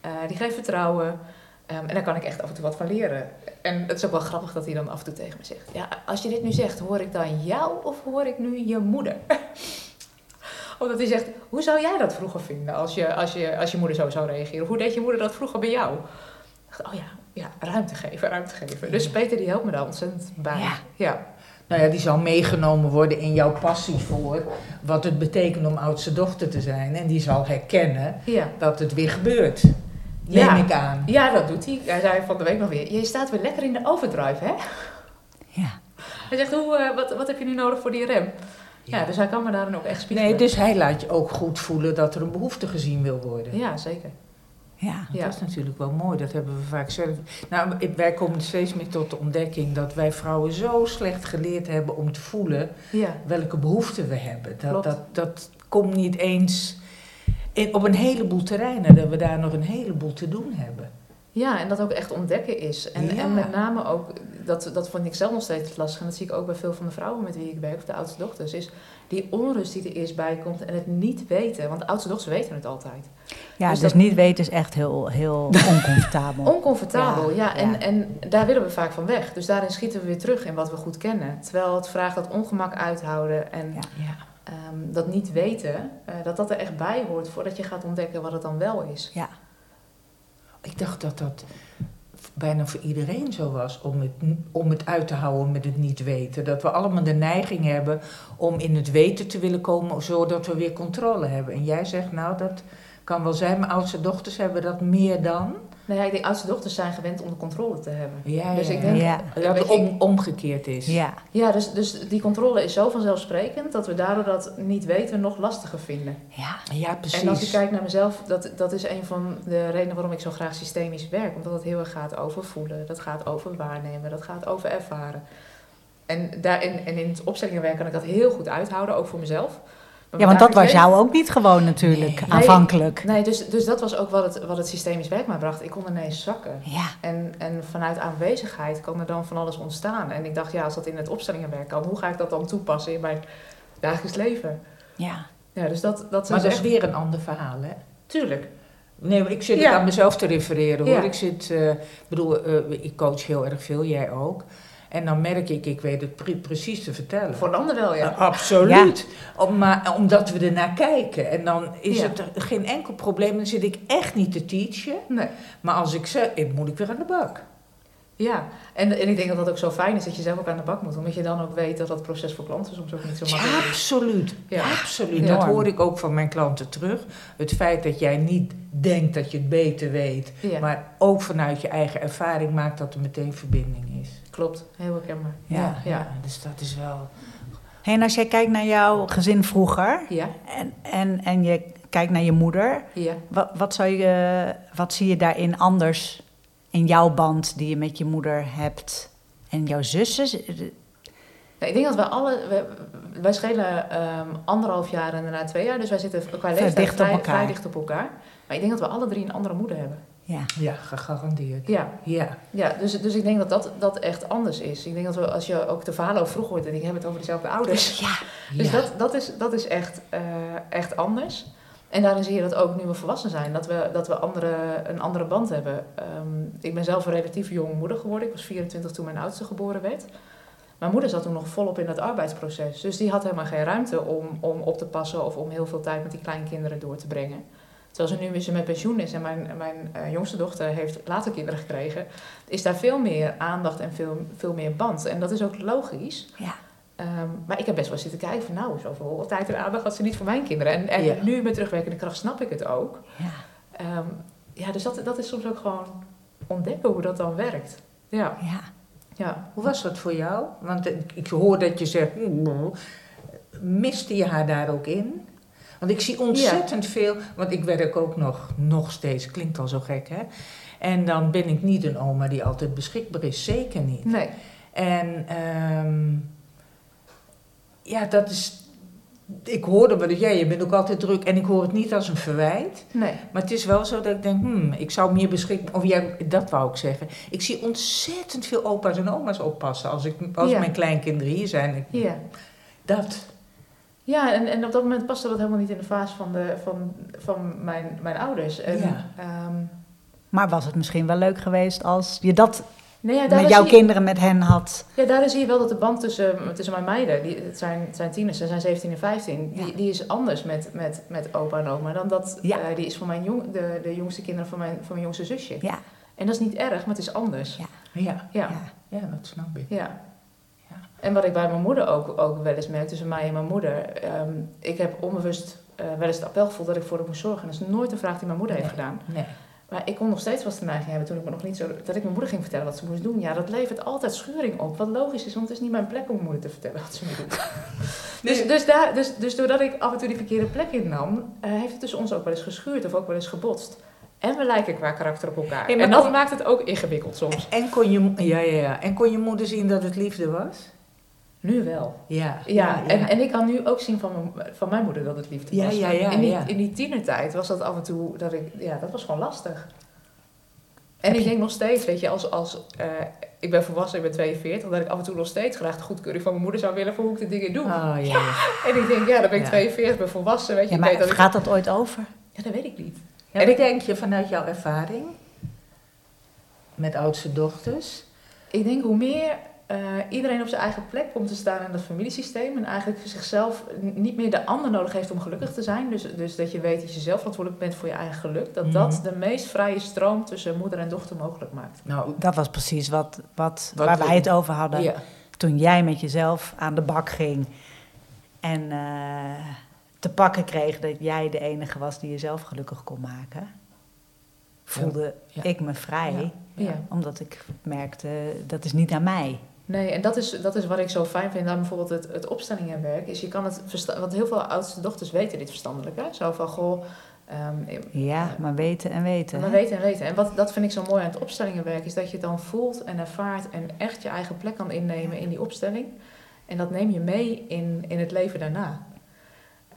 eh, die geeft vertrouwen. Ehm, en daar kan ik echt af en toe wat van leren. En het is ook wel grappig dat hij dan af en toe tegen me zegt: Ja, als je dit nu zegt, hoor ik dan jou of hoor ik nu je moeder? [LAUGHS] Omdat hij zegt: Hoe zou jij dat vroeger vinden als je, als je, als je moeder zo zou reageren? Hoe deed je moeder dat vroeger bij jou? Ik dacht, oh ja, ja, ruimte geven, ruimte geven. Dus Peter die helpt me daar ontzettend bij. Ja. ja. Nou ja, die zal meegenomen worden in jouw passie voor wat het betekent om oudste dochter te zijn. En die zal herkennen ja. dat het weer gebeurt. Neem Ja. ik aan. Ja, dat doet hij. Hij zei van de week nog weer: Je staat weer lekker in de overdrive, hè? Ja. Hij zegt: Hoe, eh, wat, wat heb je nu nodig voor die rem? Ja, dus hij kan me daarin ook echt spiegelen. Nee, dus hij laat je ook goed voelen dat er een behoefte gezien wil worden. Ja, zeker. Ja. Ja. Dat is natuurlijk wel mooi, dat hebben we vaak zelf. Nou, wij komen steeds meer tot de ontdekking dat wij vrouwen zo slecht geleerd hebben om te voelen Ja. welke behoeften we hebben. Dat, Klopt. dat, dat komt niet eens in, op een heleboel terreinen, dat we daar nog een heleboel te doen hebben. Ja, en dat ook echt ontdekken is. En, Ja. en met name ook, dat, dat vond ik zelf nog steeds lastig. En dat zie ik ook bij veel van de vrouwen met wie ik werk, of de oudste dochters. Is die onrust die er eerst bij komt en het niet weten. Want de oudste dochters weten het altijd. Ja, Dus dus, dat- niet weten is echt heel, heel [LAUGHS] oncomfortabel. Oncomfortabel, ja. Ja, en, ja. en daar willen we vaak van weg. Dus daarin schieten we weer terug in wat we goed kennen. Terwijl het vraagt dat ongemak uithouden en Ja. Ehm, dat niet weten, eh, dat dat er echt bij hoort voordat je gaat ontdekken wat het dan wel is. Ja. Ik dacht dat dat bijna voor iedereen zo was, om het, om het uit te houden met het niet weten. Dat we allemaal de neiging hebben om in het weten te willen komen, zodat we weer controle hebben. En jij zegt, nou, dat kan wel zijn, mijn oudste dochters hebben dat meer dan. Nou ja, ik denk oudste dochters zijn gewend om de controle te hebben. Ja, Dus ja, ik denk- Ja. dat het om, omgekeerd is. Ja. Ja, dus, dus die controle is zo vanzelfsprekend dat we daardoor dat niet weten nog lastiger vinden. Ja. Ja, precies. En als ik kijk naar mezelf, dat, dat is een van de redenen waarom ik zo graag systemisch werk. Omdat het heel erg gaat over voelen, dat gaat over waarnemen, dat gaat over ervaren. En, daarin, en in het opstellingenwerk kan ik dat heel goed uithouden, ook voor mezelf. Ja, want dat was jou ook niet gewoon natuurlijk, Nee. aanvankelijk. Nee, dus, dus dat was ook wat het, wat het systemisch werk mij bracht. Ik kon ineens zakken. Ja. En, en vanuit aanwezigheid kan er dan van alles ontstaan. En ik dacht, ja, als dat in het opstellingenwerk kan, hoe ga ik dat dan toepassen in mijn dagelijks leven? Ja. Ja, dus dat, dat maar is dat is weer een ander verhaal, hè? Tuurlijk. Nee, maar ik zit Ja. aan mezelf te refereren hoor. Ja. Ik zit, eh, bedoel, eh, ik coach heel erg veel, jij ook. En dan merk ik, ik weet het pre- precies te vertellen. Voor een ander wel, ja. Eh, absoluut. Om, maar, omdat we ernaar kijken. En dan is Ja. het er geen enkel probleem. Dan zit ik echt niet te teachen. Nee. Maar als ik zeg, ik moet ik weer aan de bak. Ja, en, en ik denk dat dat ook zo fijn is dat je zelf ook aan de bak moet. Omdat je dan ook weet dat dat proces voor klanten soms ook niet zo makkelijk is. Absoluut. Ja. Absoluut. Dat hoor ik ook van mijn klanten terug. Het feit dat jij niet denkt dat je het beter weet. Ja, Maar ook vanuit je eigen ervaring maakt dat er meteen verbinding is. klopt. Heel herkenbaar. Ja. Ja. Dus dat is wel... Hey, en als jij kijkt naar jouw gezin vroeger Ja, en, en, en je kijkt naar je moeder, ja. wat, wat, zou je, wat zie je daarin anders in jouw band die je met je moeder hebt en jouw zussen? Ik denk dat wij alle... Wij, wij schelen ehm, anderhalf jaar en daarna twee jaar. Dus wij zitten qua leeftijd dicht op vrij, dicht op elkaar. Maar ik denk dat we alle drie een andere moeder hebben. Ja. Ja, gegarandeerd. Ja, Ja. ja dus, dus ik denk dat, dat dat echt anders is. Ik denk dat we, als je ook de verhalen over vroeger hoort... dan denk ik, hebben we het over dezelfde ouders. Ja. Dus Ja. dat, dat is, dat is echt, eh, echt anders. En daarin zie je dat ook nu we volwassen zijn, dat we, dat we andere, een andere band hebben. Ehm, ik ben zelf een relatief jonge moeder geworden. Ik was 24 toen mijn oudste geboren werd. Mijn moeder zat toen nog volop in het arbeidsproces. Dus die had helemaal geen ruimte om, om op te passen of om heel veel tijd met die kleinkinderen door te brengen. Terwijl ze nu weer met pensioen is en mijn, mijn eh, jongste dochter heeft later kinderen gekregen, is daar veel meer aandacht en veel, veel meer band. En dat is ook logisch. Ja. Ehm, maar ik heb best wel zitten kijken van nou, zoveel tijd en aandacht had ze niet voor mijn kinderen. En, en Ja. nu met terugwerkende kracht snap ik het ook. Ja. Ehm, ja, dus dat, dat is soms ook gewoon ontdekken hoe dat dan werkt. Ja, ja. ja. Hoe was dat voor jou? Want ik, ik hoor dat je zegt, "Mm, miste je haar daar ook in? Want ik zie ontzettend veel, want ik werk ook nog, nog steeds, klinkt al zo gek hè. En dan ben ik niet een oma die altijd beschikbaar is, zeker niet. Nee, En ehm, ja, dat is, ik hoorde wel dat jij, je bent ook altijd druk en ik hoor het niet als een verwijt. nee. Maar het is wel zo dat ik denk, hmm, ik zou meer beschikbaar... Of jij, dat wou ik zeggen. Ik zie ontzettend veel opa's en oma's oppassen als, ik, als Ja. mijn kleinkinderen hier zijn. Ik- Ja. Dat. Ja, en, en op dat moment paste dat helemaal niet in de fase van, de, van, van mijn, mijn ouders. En, Ja. ehm, Maar was het misschien wel leuk geweest als je dat nee, ja, daar met jouw je- kinderen met hen had? Ja, daarin zie je wel dat de band tussen, tussen mijn meiden, die, het, zijn, het zijn tieners, ze zijn 17 en 15, die, Ja. die is anders met, met, met opa en oma dan dat Ja. eh, die is voor mijn jong, de, de jongste kinderen van mijn, van mijn jongste zusje. Ja. En dat is niet erg, maar het is anders. Ja. Ja, Ja, ja dat snap ik. ja. Ja. En wat ik bij mijn moeder ook, ook wel eens merk, tussen mij en mijn moeder, ehm, ik heb onbewust eh, wel eens het appel gevoeld dat ik voor haar moest zorgen. En dat is nooit een vraag die mijn moeder heeft gedaan. Nee. Maar ik kon nog steeds eens de neiging hebben toen ik me nog niet zo. dat ik mijn moeder ging vertellen wat ze moest doen. Ja, dat levert altijd schuring op. Wat logisch is, want het is niet mijn plek om mijn moeder te vertellen wat ze moet doen. [LAUGHS] dus, dus, daar, dus, dus doordat ik af en toe die verkeerde plek innam, eh heeft het tussen ons ook wel eens geschuurd of ook wel eens gebotst. En we lijken qua karakter op elkaar. Ja, en dat kon- maakt het ook ingewikkeld soms. En kon, je, ja, ja, ja. en kon je moeder zien dat het liefde was? Nu wel. Ja. Ja, En, en ik kan nu ook zien van mijn, van mijn moeder dat het liefde Ja, was. ja, ja, in, die, in die tienertijd was dat af en toe, dat ik, ja, dat was gewoon lastig. En ik denk nog steeds, weet je, als, als eh, ik ben volwassen, ik ben 42, dat ik af en toe nog steeds graag de goedkeuring van mijn moeder zou willen voor hoe ik de dingen doe. Oh, ja, ja. En ik denk, ja, dan ben ik Ja. 42, ben volwassen, weet je. Ik maar weet dat ik- gaat dat ooit over? Ja, dat weet ik niet. En wat denk je vanuit jouw ervaring met oudste dochters? Ik denk hoe meer eh, iedereen op zijn eigen plek komt te staan in dat familiesysteem en eigenlijk zichzelf niet meer de ander nodig heeft om gelukkig te zijn. Dus, dus dat je weet dat je zelf verantwoordelijk bent voor je eigen geluk. Dat dat Mhm. de meest vrije stroom tussen moeder en dochter mogelijk maakt. Nou, Dat was precies wat, wat, Wat waar we- wij het over hadden. ja. Toen jij met jezelf aan de bak ging en eh, te pakken kreeg dat jij de enige was die jezelf gelukkig kon maken, voelde Ja. ik me vrij. Ja. Omdat ik merkte, dat is niet aan mij. Nee, en dat is, dat is wat ik zo fijn vind aan bijvoorbeeld het, het opstellingenwerk. Is je kan het want heel veel oudste dochters weten dit verstandelijk. Hè? Zo van, goh, ehm, Ja, maar weten en weten. we hè? weten en weten. En wat, dat vind ik zo mooi aan het opstellingenwerk, is dat je het dan voelt en ervaart en echt je eigen plek kan innemen in die opstelling. En dat neem je mee in, in het leven daarna.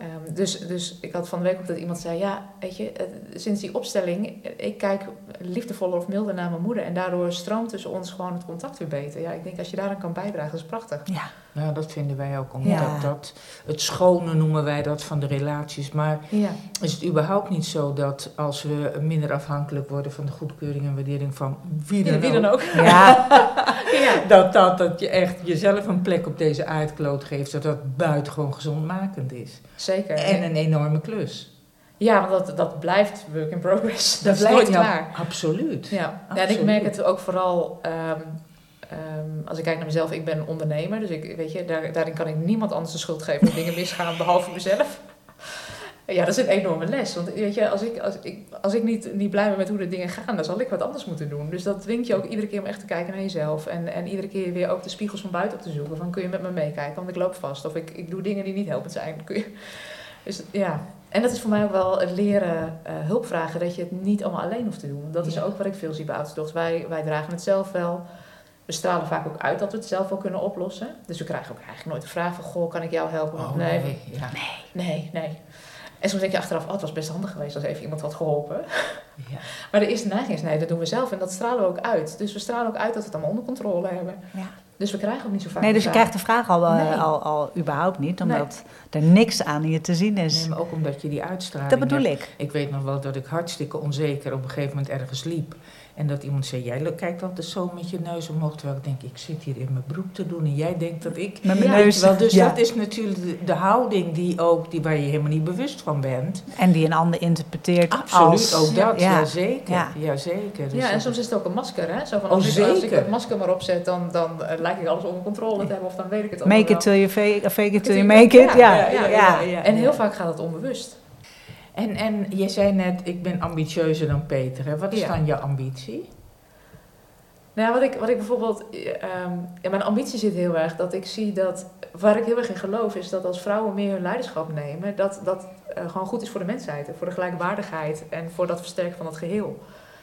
Ehm, dus, dus ik had van de week ook dat iemand zei, ja, weet je, eh, sinds die opstelling, eh, ik kijk liefdevoller of milder naar mijn moeder en daardoor stroomt tussen ons gewoon het contact weer beter. Ja, ik denk als je daaraan kan bijdragen, dat is prachtig. Ja, Nou, dat vinden wij ook. Omdat Ja. dat, het schone noemen wij dat van de relaties. Maar Ja, is het überhaupt niet zo dat als we minder afhankelijk worden van de goedkeuring en waardering van wie dan, wie dan ook, ook. [LAUGHS] ja, [LAUGHS] ja. Dat, dat, dat je echt jezelf een plek op deze aardkloot geeft, dat dat buitengewoon gezondmakend is. Zeker. En een enorme klus. Ja, want dat, dat blijft work in progress. Dat, is blijft klaar. Absoluut. Ja. ja, en ik merk het ook vooral ehm, ehm, als ik kijk naar mezelf. Ik ben ondernemer, dus ik, weet je, daar, daarin kan ik niemand anders de schuld geven als dingen misgaan, behalve mezelf. [LAUGHS] Ja, dat is een enorme les. Want weet je, als ik, als ik, als ik niet, niet blij ben met hoe de dingen gaan, dan zal ik wat anders moeten doen. Dus dat dwingt je ook iedere keer om echt te kijken naar jezelf. En, en iedere keer weer ook de spiegels van buiten op te zoeken. Van kun je met me meekijken, want ik loop vast. Of ik, ik doe dingen die niet helpend zijn. Kun je... Dus ja, en dat is voor mij ook wel het leren eh, hulp vragen. Dat je het niet allemaal alleen hoeft te doen. Dat is ook wat ik veel zie bij dochters. Wij, wij dragen het zelf wel. We stralen vaak ook uit dat we het zelf wel kunnen oplossen. Dus we krijgen ook eigenlijk nooit de vraag van... Goh, kan ik jou helpen? Oh, nee, nee. Ja. nee, nee. En soms denk je achteraf... Oh, het was best handig geweest als even iemand had geholpen. Ja. [LAUGHS] Maar de eerste neiging is... Nee, dat doen we zelf. En dat stralen we ook uit. Dus we stralen ook uit dat we het allemaal onder controle hebben. ja. Dus we krijgen ook niet zo vaak Nee, dus je krijgt de vraag al, eh, Nee. al, al überhaupt niet, omdat er niks aan je te zien is. Nee, maar ook omdat je die uitstraling dat bedoel hebt. ik. Ik weet nog wel dat ik hartstikke onzeker op een gegeven moment ergens liep. En dat iemand zei, jij kijkt altijd zo met je neus omhoog. Terwijl ik denk, ik zit hier in mijn broek te doen. En jij denkt dat ik... Met mijn Ja, neus. Wel, dus ja. dat is natuurlijk de, de houding die ook, die waar je helemaal niet bewust van bent. En die een ander interpreteert Absoluut, als... ook dat. Ja. Ja, zeker. Ja. Ja. zeker. Dus Ja, en dat- soms is het ook een masker, hè? Zo van, Oh, als, ik, als ik dat masker maar opzet, dan, dan eh, lijkt ik alles onder controle te hebben. Of dan weet ik het Make allemaal it till you fake, fake it till you make it. Ja, ja, ja, ja, ja. En heel vaak gaat het onbewust. En, en je zei net, ik ben ambitieuzer dan Peter. Hè? Wat is Ja. dan je ambitie? Nou ja, wat ik, wat ik bijvoorbeeld... eh, ehm, mijn ambitie zit heel erg dat ik zie dat... Waar ik heel erg in geloof is dat als vrouwen meer hun leiderschap nemen... dat dat eh, gewoon goed is voor de mensheid. en Voor de gelijkwaardigheid en voor dat versterken van het geheel.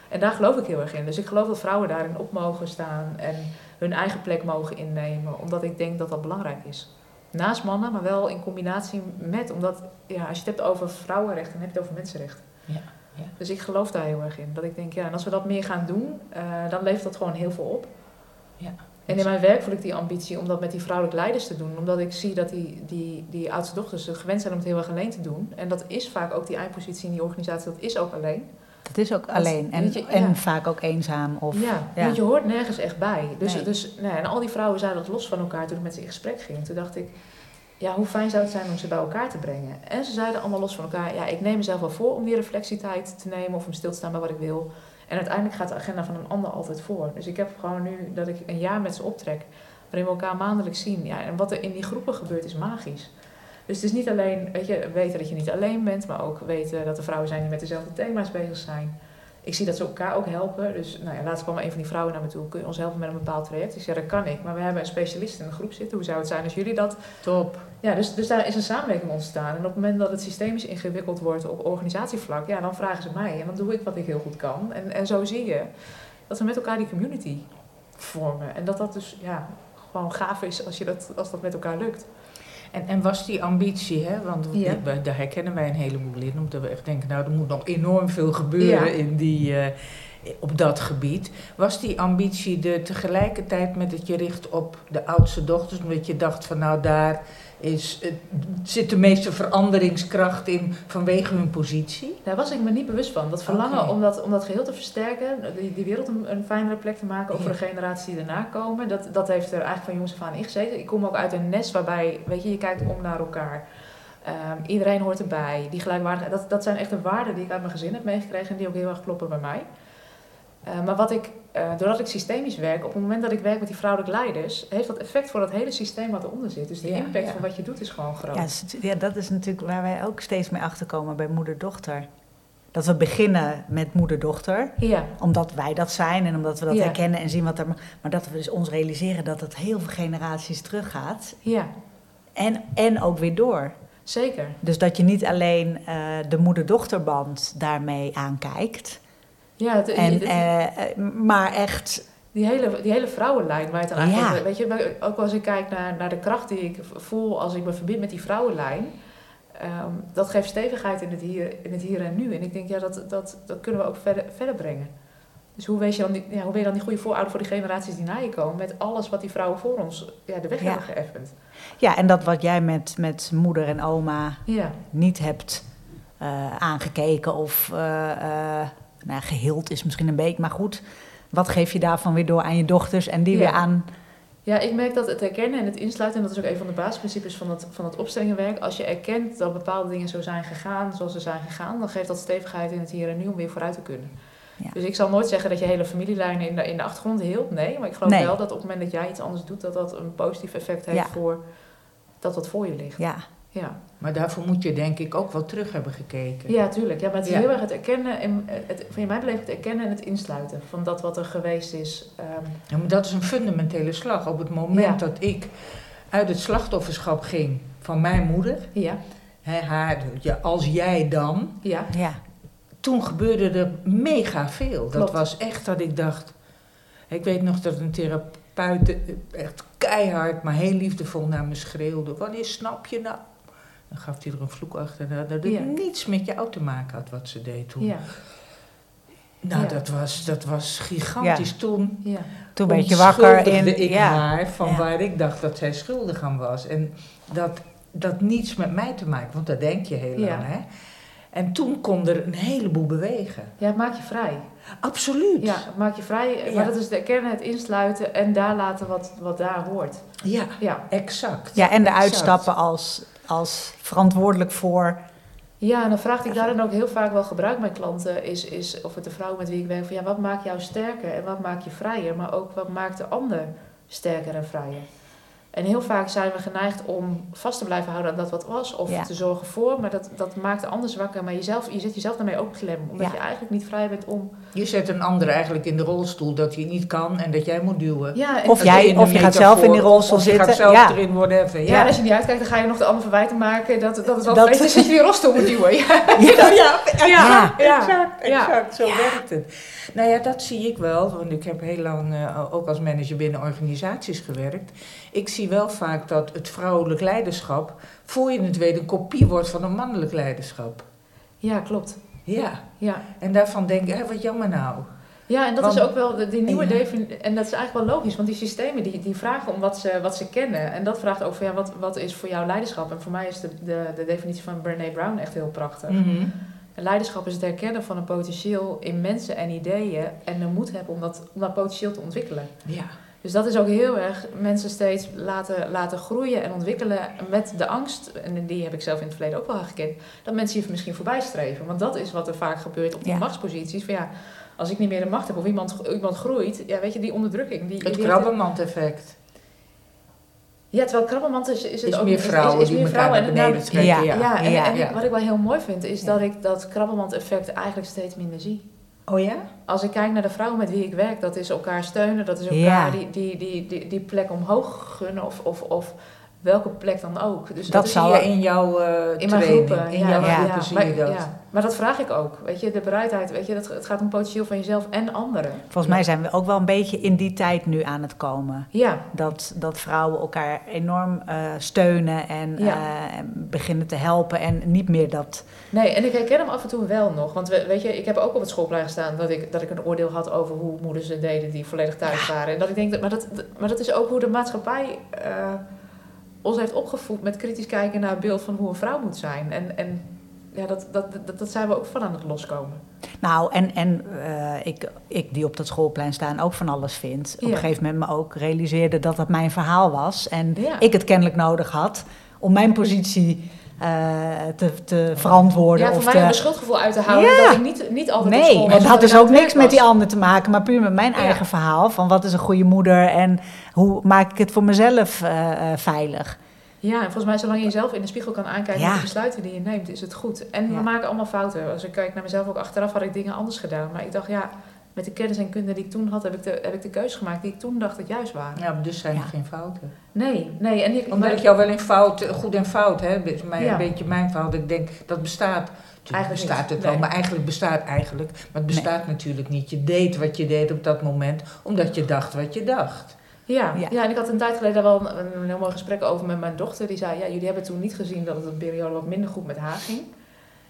En daar geloof ik heel erg in. Dus ik geloof dat vrouwen daarin op mogen staan... en hun eigen plek mogen innemen. Omdat ik denk dat dat belangrijk is. Naast mannen, maar wel in combinatie met... Omdat ja, als je het hebt over vrouwenrechten, dan heb je het over mensenrechten. Ja, ja. Dus ik geloof daar heel erg in. Dat ik denk, ja, en als we dat meer gaan doen, eh, dan levert dat gewoon heel veel op. Ja. En in mijn werk voel ik die ambitie om dat met die vrouwelijke leiders te doen. Omdat ik zie dat die, die, die oudste dochters gewend zijn om het heel erg alleen te doen. En dat is vaak ook die eindpositie in die organisatie, dat is ook alleen. Dat is ook alleen. En, en vaak ook eenzaam. Of, ja, ja. want je hoort nergens echt bij. Dus, Nee. dus, nou ja, en al die vrouwen zeiden dat los van elkaar toen ik met ze in gesprek ging. Toen dacht ik, ja, hoe fijn zou het zijn om ze bij elkaar te brengen. En ze zeiden allemaal los van elkaar, ja, ik neem mezelf wel voor om die reflectietijd te nemen of om stil te staan bij wat ik wil. En uiteindelijk gaat de agenda van een ander altijd voor. Dus ik heb gewoon nu dat ik een jaar met ze optrek, waarin we elkaar maandelijks zien. Ja, en wat er in die groepen gebeurt is magisch. Dus het is niet alleen, weet je, weten dat je niet alleen bent, maar ook weten dat er vrouwen zijn die met dezelfde thema's bezig zijn. Ik zie dat ze elkaar ook helpen. Dus nou ja, laatst kwam een van die vrouwen naar me toe. Kun je ons helpen met een bepaald traject? Ik zei, dat kan ik. Maar we hebben een specialist in de groep zitten. Hoe zou het zijn als jullie dat... Top. Ja, dus, dus daar is een samenwerking ontstaan. En op het moment dat het systemisch ingewikkeld wordt op organisatievlak... Ja, dan vragen ze mij. En dan doe ik wat ik heel goed kan. En, en zo zie je dat we met elkaar die community vormen. En dat dat dus ja, gewoon gaaf is als, je dat, als dat met elkaar lukt. En, en was die ambitie, hè? want Ja. die- wij- daar herkennen wij een heleboel in, omdat we echt denken, nou er moet nog enorm veel gebeuren Ja. in die, eh, op dat gebied. Was die ambitie er tegelijkertijd met dat je richt op de oudste dochters, omdat je dacht van nou daar is, zit de meeste veranderingskracht in vanwege hun positie? Daar was ik me niet bewust van. Dat verlangen om, dat, om dat geheel te versterken, die, die wereld een, een fijnere plek te maken, ook voor de generaties die erna komen, dat, dat heeft er eigenlijk van jongs af aan ingezeten. Ik kom ook uit een nest waarbij, weet je, je kijkt om naar elkaar. Ehm, iedereen hoort erbij. Die gelijkwaardigheid, dat, dat zijn echt de waarden die ik uit mijn gezin heb meegekregen en die ook heel erg kloppen bij mij. Eh, maar wat ik, eh, doordat ik systemisch werk, op het moment dat ik werk met die vrouwelijke leiders, heeft dat effect voor het hele systeem wat eronder zit. Dus de Ja, impact ja. van wat je doet is gewoon groot. Ja, ja, dat is natuurlijk waar wij ook steeds mee achterkomen bij moeder-dochter. Dat we beginnen met moeder-dochter, ja. omdat wij dat zijn en omdat we dat herkennen en zien wat er. Maar dat we dus ons realiseren dat het heel veel generaties teruggaat. ja, En, en ook weer door. zeker. Dus dat je niet alleen eh, de moeder-dochterband daarmee aankijkt. Ja, het, En, het- eh, maar echt, Die hele, die hele vrouwenlijn waar je het dan eigenlijk... Ja. Weet je, ook als ik kijk naar, naar de kracht die ik voel als ik me verbind met die vrouwenlijn... ehm, dat geeft stevigheid in het, hier, in het hier en nu. En ik denk, ja, dat, dat, dat kunnen we ook verder, verder brengen. Dus hoe, wees je dan die, ja, hoe ben je dan die goede voorouder voor die generaties die na je komen... met alles wat die vrouwen voor ons ja, de weg Ja. hebben geëffend. ja, en dat wat jij met, met moeder en oma Ja, niet hebt eh, aangekeken of eh, nou, geheeld is misschien een beetje, maar goed. Wat geef je daarvan weer door aan je dochters en die Ja. weer aan? Ja, ik merk dat het herkennen en het insluiten, en dat is ook een van de basisprincipes van het, van het opstellingenwerk. Als je erkent dat bepaalde dingen zo zijn gegaan zoals ze zijn gegaan, dan geeft dat stevigheid in het hier en nu om weer vooruit te kunnen. Ja. Dus ik zal nooit zeggen dat je hele familielijnen in de, in de achtergrond hield. Nee, maar ik geloof Nee. wel dat op het moment dat jij iets anders doet, dat dat een positief effect heeft Ja. voor dat wat voor je ligt. Ja, Ja, Maar daarvoor moet je denk ik ook wel terug hebben gekeken. ja tuurlijk. Ja, maar het is Ja. heel erg het erkennen, en het, van mij beleving het erkennen en het insluiten van dat wat er geweest is. Ehm, Ja, maar dat is een fundamentele slag. Op het moment Ja. dat ik uit het slachtofferschap ging van mijn moeder, ja, hè, haar, ja, als jij dan, ja, ja, toen gebeurde er mega veel. Dat Klopt. was echt dat ik dacht. Ik weet nog dat een therapeut eh, echt keihard, maar heel liefdevol naar me schreeuwde. Wanneer snap je nou? Dan gaf hij er een vloek achter. Dat het Ja. niets met jou te maken had wat ze deed toen. ja, Nou, Ja. dat, was, dat was gigantisch. Toen ja. toen werd je wakker in. ik ja, haar van Ja. waar ik dacht dat zij schuldig aan was. En dat, dat niets met mij te maken, want dat denk je heel Ja. lang, hè. En toen kon er een heleboel bewegen. Ja, het maakt je vrij. Absoluut. Ja, het maakt je vrij. Ja. Maar dat is de erkennen, het insluiten en daar laten wat, wat daar hoort. ja Ja. exact. Ja, en de Exact. uitstappen als, als verantwoordelijk voor. Ja, en dan vraag ik daarin ook heel vaak wel gebruik mijn klanten, is, is, of het de vrouw met wie ik werk, ja, wat maakt jou sterker en wat maakt je vrijer, maar ook wat maakt de ander sterker en vrijer. En heel vaak zijn we geneigd om vast te blijven houden aan dat wat was, of Ja. te zorgen voor, maar dat, dat maakt de ander zwakker, maar jezelf, je zet jezelf daarmee ook klem, omdat Ja. je eigenlijk niet vrij bent om... Je zet een ander eigenlijk in de rolstoel dat hij niet kan en dat jij moet duwen. Ja, Of jij- of je gaat zelf in die rolstoel of je gaat zitten. zelf Ja. erin worden even. ja, als je niet uitkijkt, dan ga je nog de ander verwijten maken dat, dat het wel Dat- is dat je die rolstoel moet duwen. Ja. [LAUGHS] ja, ja, Ja. exact, Ja. exact. Zo werkt het. Nou ja, dat zie ik wel, want ik heb heel lang eh, ook als manager binnen organisaties gewerkt. Ik zie wel vaak dat het vrouwelijk leiderschap, voor je het weet, een kopie wordt van een mannelijk leiderschap. ja, klopt. Ja, Ja. en daarvan denk ik, hé, wat jammer nou. Ja, en dat Want- is ook wel de, die nieuwe Ja. definitie. En dat is eigenlijk wel logisch, want die systemen die, die vragen om wat ze, wat ze kennen. En dat vraagt ook van ja, wat, wat is voor jou leiderschap? En voor mij is de, de, de definitie van Brené Brown echt heel prachtig. Mhm. Leiderschap is het herkennen van een potentieel in mensen en ideeën. En de moed hebben om dat, om dat potentieel te ontwikkelen. Ja, Dus dat is ook heel erg mensen steeds laten, laten groeien en ontwikkelen met de angst. En die heb ik zelf in het verleden ook wel gekend. Dat mensen hier misschien voorbij streven. Want dat is wat er vaak gebeurt op die Ja. machtsposities. Van ja, als ik niet meer de macht heb of iemand, iemand groeit. Ja, weet je, die onderdrukking. Die, het krabbenmand-effect. Ja, terwijl krabbenmand is, is het Is ook meer is- vrouwen is, meer vrouwen. En beneden het- trekken. Ja. Ja. ja, en, wat ik wel heel mooi vind, is dat ik dat krabbenmand-effect eigenlijk steeds minder zie. Oh ja? Als ik kijk naar de vrouwen met wie ik werk, dat is elkaar steunen, dat is elkaar Ja. die, die, die, die, die plek omhoog gunnen of, of, of welke plek dan ook. Dus Dat zie zou- je in jouw eh in training, groepen. in ja, jouw ja, groepen zie maar, je dat. ja. maar dat vraag ik ook. Weet je, de bereidheid, weet je, dat, het gaat om potentieel van jezelf en anderen. Volgens mij zijn we ook wel een beetje in die tijd nu aan het komen. Ja, Dat, dat vrouwen elkaar enorm eh, steunen en eh, en beginnen te helpen. En niet meer dat. nee, en ik herken hem af en toe wel nog. Want we- weet je, ik heb ook op het schoolplein gestaan dat ik, dat ik een oordeel had over hoe moeders het deden die volledig thuis waren. En dat ik denk, dat, maar, dat, maar dat is ook hoe de maatschappij ons heeft opgevoed met kritisch kijken naar het beeld van hoe een vrouw moet zijn. En, en ja, dat, dat, dat, dat zijn we ook van aan het loskomen. Nou, en, en eh, ik, ik die op dat schoolplein staan ook van alles vind. Op een gegeven moment me ook realiseerde dat dat mijn verhaal was. En Ja. ik het kennelijk nodig had om mijn positie te, te verantwoorden. Ja, voor of mij te, een schuldgevoel uit te houden Ja. dat ik niet, niet altijd op Nee, school was. het had dus ook niks met die ander te maken, maar puur met mijn Ja. eigen verhaal. Van wat is een goede moeder en hoe maak ik het voor mezelf eh, eh, veilig. Ja, en volgens mij, zolang je jezelf in de spiegel kan aankijken Ja. met de besluiten die je neemt, is het goed. En we maken allemaal fouten. Als ik kijk naar mezelf ook achteraf, had ik dingen anders gedaan. Maar ik dacht, ja, met de kennis en kunde die ik toen had, heb ik de, heb ik de keuze gemaakt die ik toen dacht dat juist waren. Ja, dus zijn er Ja. geen fouten. Nee, nee. En ik, Omdat maar- ik jou wel in fout, eh, goed en fout, hè, is mijn, Ja. een beetje mijn verhaal. Dat ik denk, dat bestaat. Natuurlijk Eigenlijk bestaat niet, het wel, nee. maar eigenlijk bestaat eigenlijk. Maar het bestaat natuurlijk niet. Je deed wat je deed op dat moment, omdat je dacht wat je dacht. Ja, Ja. ja. en ik had een tijd geleden daar wel een, een heel mooi gesprek over met mijn dochter. Die zei, ja, jullie hebben toen niet gezien dat het een periode wat minder goed met haar ging.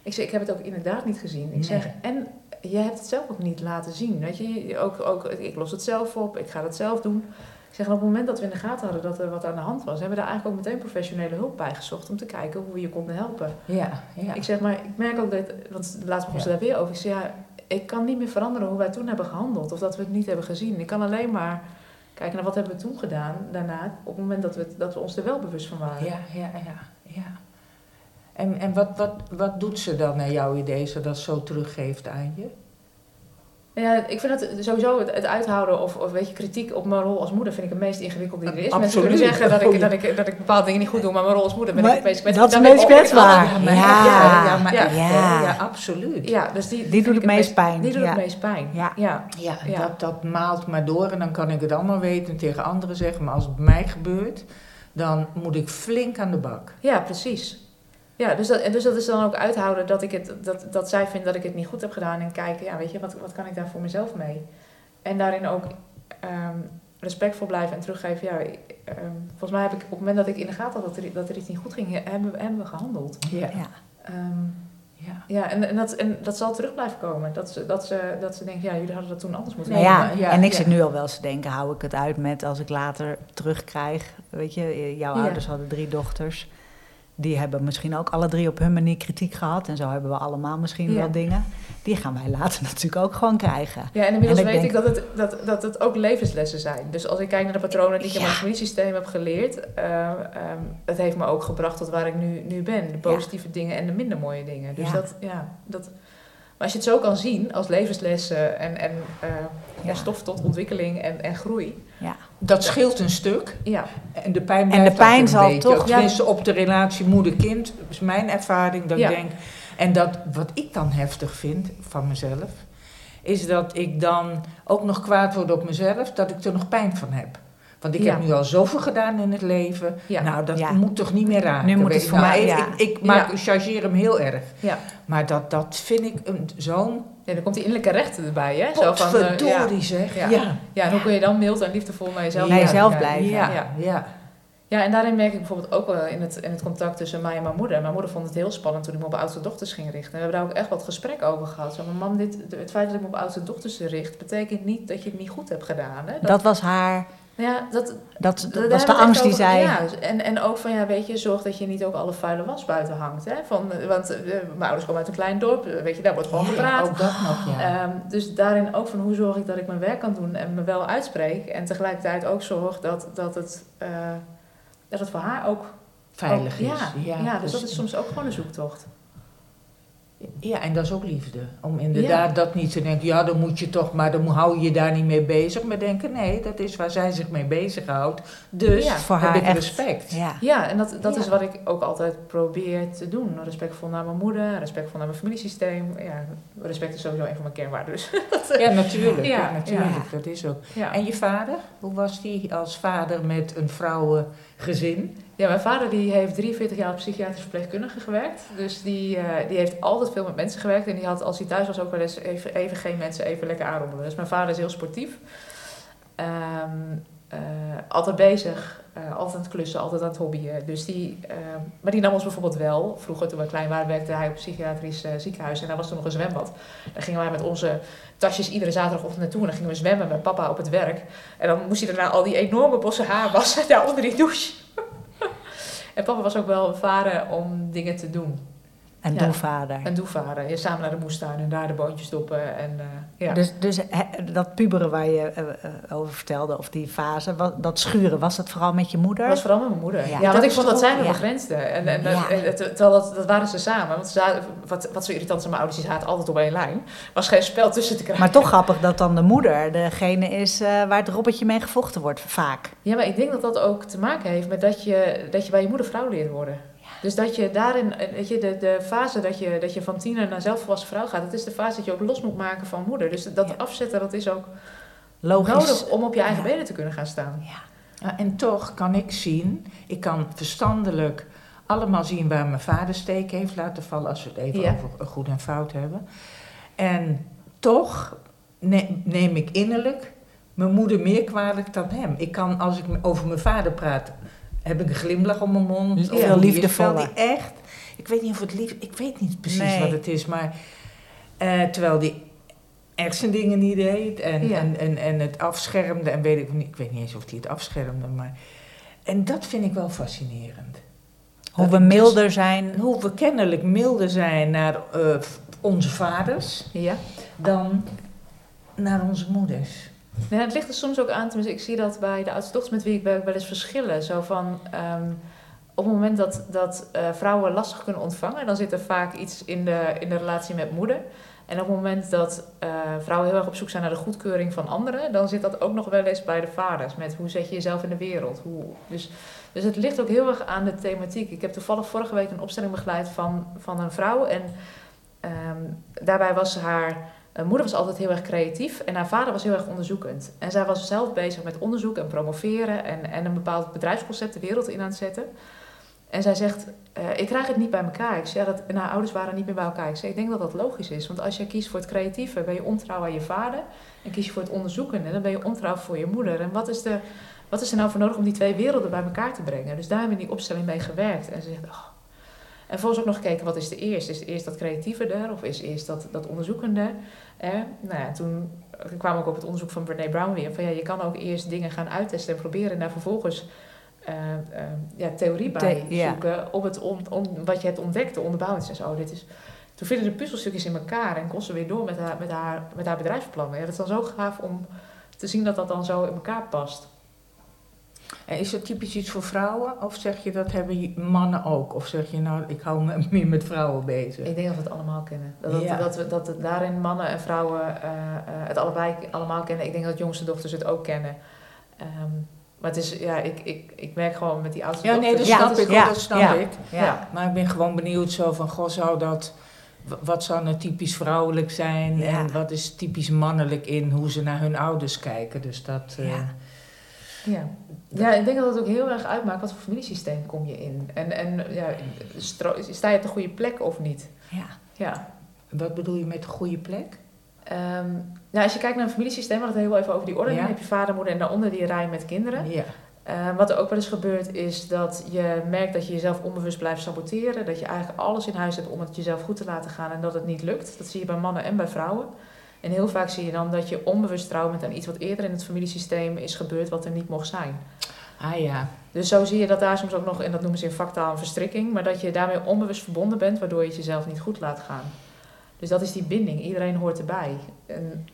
Ik zeg, ik heb het ook inderdaad niet gezien. Ik Nee. zeg, en je hebt het zelf ook niet laten zien. Weet je, ook, ook, ik los het zelf op, ik ga het zelf doen. Ik zeg, op het moment dat we in de gaten hadden dat er wat aan de hand was, hebben we daar eigenlijk ook meteen professionele hulp bij gezocht om te kijken hoe we je konden helpen. Ja, ja. Ik zeg, maar ik merk ook dat, want laatst begon ze daar weer over. Ik zeg, ja, ik kan niet meer veranderen hoe wij toen hebben gehandeld of dat we het niet hebben gezien. Ik kan alleen maar kijken naar wat hebben we toen gedaan daarna, op het moment dat we, dat we ons er wel bewust van waren. Ja, ja, ja. ja. En, en wat, wat, wat doet ze dan naar jouw idee, zodat ze zo teruggeeft aan je? Ja, ik vind het sowieso het, het uithouden of, of weet je, kritiek op mijn rol als moeder vind ik het meest ingewikkelde die er is. Mensen Absoluut. kunnen zeggen dat ik, dat, [LAUGHS] ik, dat ik bepaalde dingen niet goed doe, maar mijn rol als moeder ben Maar ik het meest dat is meest kwetsbaar. Ja. ja, maar Ja. echt, hè? Ja. ja, absoluut. Ja, dus die, doet het meest pijn. Die doet ja. het meest pijn. Ja. ja. Ja, Ja. Dat, dat maalt maar door en dan kan ik het allemaal weten en tegen anderen zeggen. Maar als het bij mij gebeurt, dan moet ik flink aan de bak. Ja, precies. Ja, dus dat, en dus dat is dan ook uithouden dat, ik het, dat, dat zij vindt dat ik het niet goed heb gedaan. En kijken, ja, weet je, wat, wat kan ik daar voor mezelf mee? En daarin ook ehm, respectvol blijven en teruggeven. Ja, ehm, volgens mij heb ik op het moment dat ik in de gaten had dat er, dat er iets niet goed ging, hebben, we- hebben we gehandeld. Ja. Ja. Ehm, ja. ja, en, en, dat, en dat zal terug blijven komen. Dat ze, dat ze, dat ze denken, ja, jullie hadden dat toen anders moeten doen. ja, ja, en ik ja. zit nu al wel eens te denken, hou ik het uit met als ik later terugkrijg. Weet je, jouw Ja. ouders hadden drie dochters. Die hebben misschien ook alle drie op hun manier kritiek gehad. En zo hebben we allemaal misschien Ja. wel dingen. Die gaan wij later [LAUGHS] natuurlijk ook gewoon krijgen. Ja, en inmiddels En ik weet denk- ik dat het, dat, dat het ook levenslessen zijn. Dus als ik kijk naar de patronen die ik in mijn familiesysteem heb geleerd, eh, ehm, het heeft me ook gebracht tot waar ik nu, nu ben. De positieve dingen en de minder mooie dingen. Dus dat, ja, dat. Maar als je het zo kan zien als levenslessen en, en. Ja. stof tot ontwikkeling en, en groei. Ja. Dat scheelt een stuk. Ja, En de pijn En de pijn zal beetje. toch- Tenminste, op de relatie moeder-kind is mijn ervaring dat Ja. ik denk... En dat, wat ik dan heftig vind van mezelf... is dat ik dan ook nog kwaad word op mezelf... dat ik er nog pijn van heb. Want ik Ja. heb nu al zoveel gedaan in het leven. ja, Nou, dat Ja. moet toch niet meer raken. Nu moet het voor Nou, mij- ik, ja. ik, ik maak, Ja. chargeer hem heel erg. ja. Maar dat, dat vind ik een- zo'n ja, dan komt die innerlijke rechten erbij, hè? Zo van, eh, zeg. Ja. Ja. ja, en hoe kun je dan mild en liefdevol naar jezelf Naar jezelf Ja. blijven. Ja, Ja. ja. Ja, en daarin merk ik bijvoorbeeld ook wel in het, in het contact tussen mij en mijn moeder. Mijn moeder vond het heel spannend toen ik me op oudste dochters ging richten. En we hebben daar ook echt wat gesprek over gehad. Zo, mam, dit, het feit dat ik me op oudste dochters richt, betekent niet dat je het niet goed hebt gedaan. Hè? Dat was haar, ja, dat, dat, dat was de angst die zij... Ja, en, en ook van, ja, weet je, zorg dat je niet ook alle vuile was buiten hangt. Hè? Van, want eh, mijn ouders komen uit een klein dorp, eh, weet je, daar wordt gewoon Ja, gepraat. Ook dat nog, ja. Ehm, dus daarin ook van hoe zorg ik dat ik mijn werk kan doen en me wel uitspreek. En tegelijkertijd ook zorg dat, dat, het, eh, dat het voor haar ook Veilig ook- is. Ja, ja, dus dat precies. is soms ook gewoon een zoektocht. Ja, en dat is ook liefde. Om inderdaad dat niet te denken, ja, dan moet je toch, maar dan hou je je daar niet mee bezig. Maar denken, nee, dat is waar zij zich mee bezighoudt. Dus Ja, voor heb haar ik echt- respect. Ja. Ja, en dat, dat Ja. is wat ik ook altijd probeer te doen. Respectvol naar mijn moeder, respectvol naar mijn familiesysteem. Ja, respect is sowieso een van mijn kernwaarden. Dus. [LAUGHS] Ja, natuurlijk. Ja, Ja, natuurlijk. ja. Dat is ook. Ja. En je vader? Hoe was die als vader met een vrouwengezin? Ja, mijn vader die heeft 43 jaar als psychiatrisch verpleegkundige gewerkt. Dus die, eh, die heeft altijd veel met mensen gewerkt. En die had als hij thuis was ook wel eens even, even geen mensen even lekker aanrommelen. Dus mijn vader is heel sportief. Ehm, eh, altijd bezig, eh, altijd aan het klussen, altijd aan het hobbyen. Dus die, ehm, maar die nam ons bijvoorbeeld wel. Vroeger toen we klein waren werkte hij op een psychiatrisch ziekenhuis. En daar was toen nog een zwembad. Daar gingen wij met onze tasjes iedere zaterdagochtend naartoe. En dan gingen we zwemmen met papa op het werk. En dan moest hij daarna al die enorme bossen haar wassen [LAUGHS] daar onder die douche. En papa was ook wel een vader om dingen te doen. En Ja. doelvader. En doevader. Ja, samen naar de moestuin en daar de boontjes stoppen. En, eh, ja. Dus, dus dat puberen waar je eh, eh, over vertelde, of die fase, wat, dat schuren, was dat vooral met je moeder? Dat was vooral met mijn moeder. Ja. Ja, Dat want ik vond dat zij me ja. begrensde. En, en, terwijl dat, dat waren ze samen. Want ze zaten- wat, wat zo irritant aan mijn ouders, die zaten altijd op één lijn. was geen spel tussen te krijgen. Maar toch grappig dat dan de moeder degene is waar het robbertje mee gevochten wordt, vaak. Ja, maar ik denk dat dat ook te maken heeft met dat je, dat je bij je moeder vrouw leert worden. Dus dat je daarin, weet je, de, de fase dat je, dat je van tiener naar zelfvolwassen vrouw gaat, dat is de fase dat je ook los moet maken van moeder. Dus dat Ja. afzetten, dat is ook Logisch. nodig om op je eigen Ja. benen te kunnen gaan staan. Ja. Ja, en toch kan ik zien, ik kan verstandelijk allemaal zien waar mijn vader steek heeft laten vallen, als we het even Ja. over goed en fout hebben. En toch ne- neem ik innerlijk mijn moeder meer kwalijk dan hem. Ik kan, als ik over mijn vader praat, heb ik een glimlach om mijn mond. Of hoe die echt, ik weet niet of het lief, ik weet niet precies Nee. wat het is, maar eh, terwijl die echt zijn dingen niet deed en, Ja. en, en, en het afschermde en weet ik niet, ik weet niet eens of hij het afschermde, maar en dat vind ik wel fascinerend. Hoe Dat we dus- milder zijn. Hoe we kennelijk milder zijn naar eh, onze vaders Ja. dan naar onze moeders. Ja, het ligt er soms ook aan, tenminste, ik zie dat bij de oudste dochters met wie ik werk wel eens verschillen. Zo van, ehm, op het moment dat, dat eh, vrouwen lastig kunnen ontvangen, dan zit er vaak iets in de, in de relatie met moeder. En op het moment dat eh, vrouwen heel erg op zoek zijn naar de goedkeuring van anderen, dan zit dat ook nog wel eens bij de vaders. Met hoe zet je jezelf in de wereld. Hoe, dus, dus het ligt ook heel erg aan de thematiek. Ik heb toevallig vorige week een opstelling begeleid van, van een vrouw. En ehm, daarbij was haar haar moeder was altijd heel erg creatief en haar vader was heel erg onderzoekend. En zij was zelf bezig met onderzoek en promoveren en, en een bepaald bedrijfsconcept de wereld in aan het zetten. En zij zegt, eh, ik krijg het niet bij elkaar. Ik zeg, dat, en haar ouders waren niet meer bij elkaar. Ik zeg, ik denk dat dat logisch is. Want als je kiest voor het creatieve, ben je ontrouw aan je vader. En kies je voor het onderzoekende, dan ben je ontrouw voor je moeder. En wat is, de, wat is er nou voor nodig om die twee werelden bij elkaar te brengen? Dus daar hebben we die opstelling mee gewerkt. En ze zegt, oh. En volgens ook nog gekeken, wat is de eerst? Is eerst dat creatieve er of is eerst dat, dat onderzoekende? Hè? Nou ja, toen kwam ik op het onderzoek van Brene Brown weer. Van ja, je kan ook eerst dingen gaan uittesten en proberen. En daar vervolgens eh, eh, ja, theorie bij The- zoeken op het on, on- wat je hebt ontdekt, de onderbouwing. Oh, dit is... Toen vielen de puzzelstukjes in elkaar en kon ze weer door met haar, met haar, met haar bedrijfsplannen. Ja, dat is dan zo gaaf om te zien dat dat dan zo in elkaar past. En is dat typisch iets voor vrouwen? Of zeg je dat hebben mannen ook? Of zeg je nou, ik hou me [LAUGHS] meer met vrouwen bezig? Ik denk dat we het allemaal kennen. Dat, dat, Ja. dat, we, dat het daarin mannen en vrouwen eh, eh, het allebei allemaal kennen. Ik denk dat jongste dochters het ook kennen. Ehm, maar het is, ja, ik, ik, ik merk gewoon met die oudste Ja, nee, dat snap ik, ja, dat snap ik. Ja. Maar ik ben gewoon benieuwd zo van, goh, zou dat... Wat zou nou typisch vrouwelijk zijn en wat is typisch mannelijk in hoe ze naar hun ouders kijken? Dus dat... eh, Ja. Ja. ik denk dat het ook heel erg uitmaakt wat voor familiesysteem kom je in. En, en ja, sta je op de goede plek of niet? Ja. Ja. Wat bedoel je met een goede plek? Ehm, nou, als je kijkt naar een familiesysteem, we hadden het heel even over die orde. Ja. Dan heb je vader, moeder en daaronder die rij met kinderen. Ja. Eh, wat er ook wel eens gebeurt is dat je merkt dat je jezelf onbewust blijft saboteren. Dat je eigenlijk alles in huis hebt om het jezelf goed te laten gaan en dat het niet lukt. Dat zie je bij mannen en bij vrouwen. En heel vaak zie je dan dat je onbewust trouw bent aan iets wat eerder in het familiesysteem is gebeurd wat er niet mocht zijn. Ah ja. Dus zo zie je dat daar soms ook nog, en dat noemen ze in vaktaal een verstrikking, maar dat je daarmee onbewust verbonden bent waardoor je het jezelf niet goed laat gaan. Dus dat is die binding. Iedereen hoort erbij. En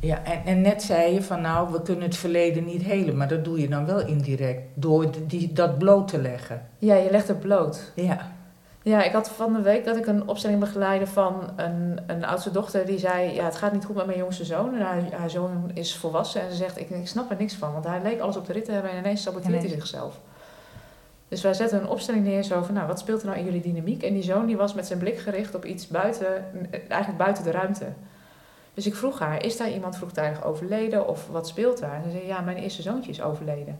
Ja, en, en net zei je van nou, we kunnen het verleden niet helen, maar dat doe je dan wel indirect door die, dat bloot te leggen. ja, je legt het bloot. Ja. Ja, ik had van de week dat ik een opstelling begeleide van een, een oudste dochter die zei: Ja, het gaat niet goed met mijn jongste zoon. En haar, haar zoon is volwassen en ze zegt: ik, ik snap er niks van, want hij leek alles op de rit te hebben en ineens saboteert hij zichzelf. Dus wij zetten een opstelling neer zo van: Nou, wat speelt er nou in jullie dynamiek? En die zoon die was met zijn blik gericht op iets buiten, eigenlijk buiten de ruimte. Dus ik vroeg haar: Is daar iemand vroegtijdig overleden of wat speelt daar? En ze zei: Ja, mijn eerste zoontje is overleden.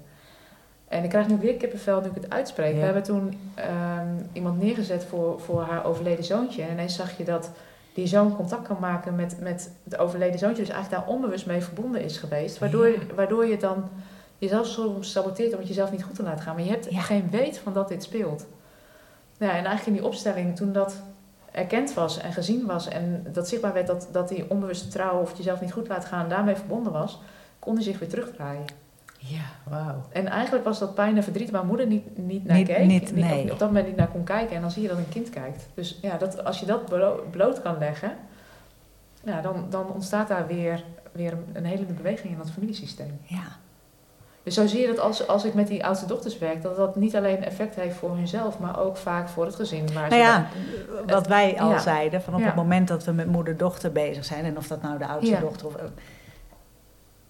En ik krijg nu weer kippenvel nu ik het uitspreek. Ja. We hebben toen ehm, iemand neergezet voor, voor haar overleden zoontje. En ineens zag je dat die zoon contact kan maken met, met het overleden zoontje. Dus eigenlijk daar onbewust mee verbonden is geweest. Waardoor, Ja. waardoor je dan jezelf soms saboteert om het jezelf niet goed te laten gaan. Maar je hebt Ja. geen weet van dat dit speelt. Ja, en eigenlijk in die opstelling, toen dat erkend was en gezien was... en dat zichtbaar werd dat, dat die onbewuste trouw of jezelf niet goed laten gaan... daarmee verbonden was, kon hij zich weer terugdraaien. Ja, wauw. En eigenlijk was dat pijn en verdriet waar moeder niet, niet naar Niet- keek. niet, Niet- nee. Op dat moment niet naar kon kijken. En dan zie je dat een kind kijkt. Dus ja, dat, als je dat blo- bloot kan leggen, ja, dan, dan ontstaat daar weer, weer een hele beweging in dat familiesysteem. Ja. Dus zo zie je dat als, als ik met die oudste dochters werk, dat dat niet alleen effect heeft voor hunzelf, maar ook vaak voor het gezin. Waar Nou ja, dan- wat wij al Ja. zeiden, van op Ja. het moment dat we met moeder-dochter bezig zijn, en of dat nou de oudste Ja. dochter of.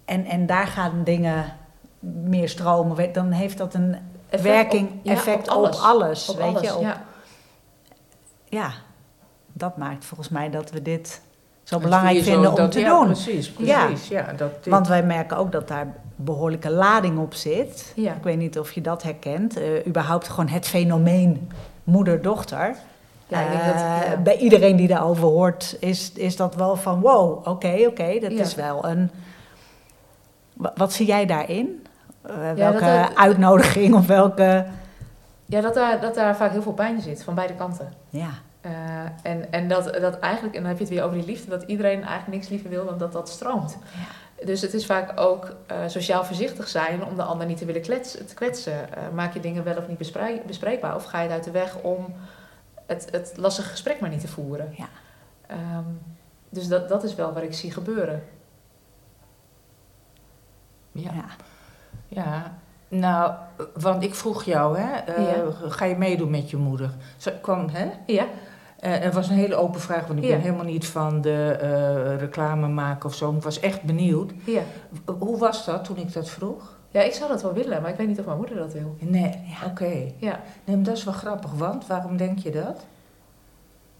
En, en daar gaan dingen meer stromen, dan heeft dat een effect werking, op- ja, effect op alles. op alles. Op weet alles, je? Op, ja. ja, dat maakt volgens mij dat we dit zo Dat belangrijk zo vinden om dat- te ja, doen. Precies, Ja. precies. Ja. dat dit- Want wij merken ook dat daar behoorlijke lading op zit. Ja. Ik weet niet of je dat herkent. Eh, überhaupt gewoon het fenomeen moeder-dochter. Ja, ik denk dat- Eh, ja. Bij iedereen die daarover hoort, is, is dat wel van wow, oké, oké, dat Ja. is wel een. Wa- Wat zie jij daarin? Eh, dat welke er- uitnodiging of welke. Ja, dat daar, dat daar vaak heel veel pijn zit, van beide kanten. Ja, Eh, en en dat, dat eigenlijk, en dan heb je het weer over die liefde, dat iedereen eigenlijk niks liever wil dan dat dat stroomt. Dus het is vaak ook eh, sociaal voorzichtig zijn om de ander niet te willen klets- te kwetsen. Maak je dingen wel of niet bespreek- bespreekbaar of ga je het uit de weg om het, het lastige gesprek maar niet te voeren. Ja. Ehm, dus dat, dat is wel wat ik zie gebeuren. ja. ja. Ja, nou, want ik vroeg jou, hè, eh, Ja. ga je meedoen met je moeder? Ze kwam, hè? Ja, Eh, er was een hele open vraag, want ik Ja. ben helemaal niet van de eh, reclame maken of zo. Ik was echt benieuwd. ja. Hoe was dat toen ik dat vroeg? ja, ik zou dat wel willen, maar ik weet niet of mijn moeder dat wil. Nee, Ja. oké. Ja. Nee, maar dat is wel grappig, want waarom denk je dat?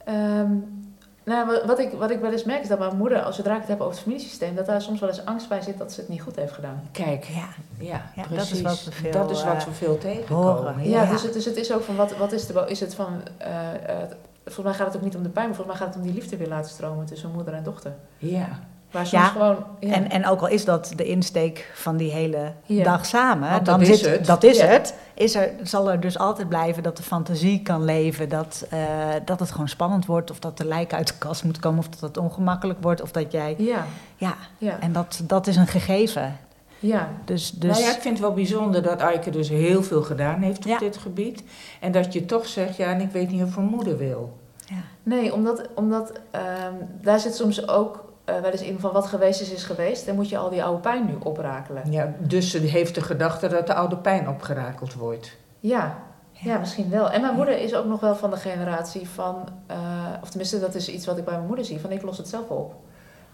Ehm, nou, wat- ik, wat ik wel eens merk is dat mijn moeder, als zodra ik het heb over het familiesysteem, dat daar soms wel eens angst bij zit dat ze het niet goed heeft gedaan. Kijk, ja. ja, Ja, dat is precies. wat we veel, Dat is wat eh, we veel tegenkomen. horen. Ja, Ja. Dus, het, dus het is ook van, wat, wat is de, is het van, eh, eh, volgens mij gaat het ook niet om de pijn, maar volgens mij gaat het om die liefde weer laten stromen tussen moeder en dochter. Ja, Maar soms Ja, gewoon, ja. En, en ook al is dat de insteek van die hele Ja. dag samen, Want dan dat is zit, het. dat is Ja. het. Is er, zal er dus altijd blijven dat de fantasie kan leven, dat, eh, dat het gewoon spannend wordt, of dat de lijk uit de kast moet komen, of dat het ongemakkelijk wordt, of dat jij. ja, Ja, ja. en dat, dat is een gegeven. Ja, Dus, dus Nou ja, ik vind het wel bijzonder dat Eike dus heel veel gedaan heeft op Ja. dit gebied. En dat je toch zegt, ja, en ik weet niet of mijn moeder wil. ja. nee, omdat, omdat ehm, daar zit soms ook eh, wel eens in van wat geweest is, is geweest. Dan moet je al die oude pijn nu oprakelen. Ja, dus ze heeft de gedachte dat de oude pijn opgerakeld wordt. Ja, ja, misschien wel. En mijn moeder is ook nog wel van de generatie van, eh, of tenminste dat is iets wat ik bij mijn moeder zie, van ik los het zelf op.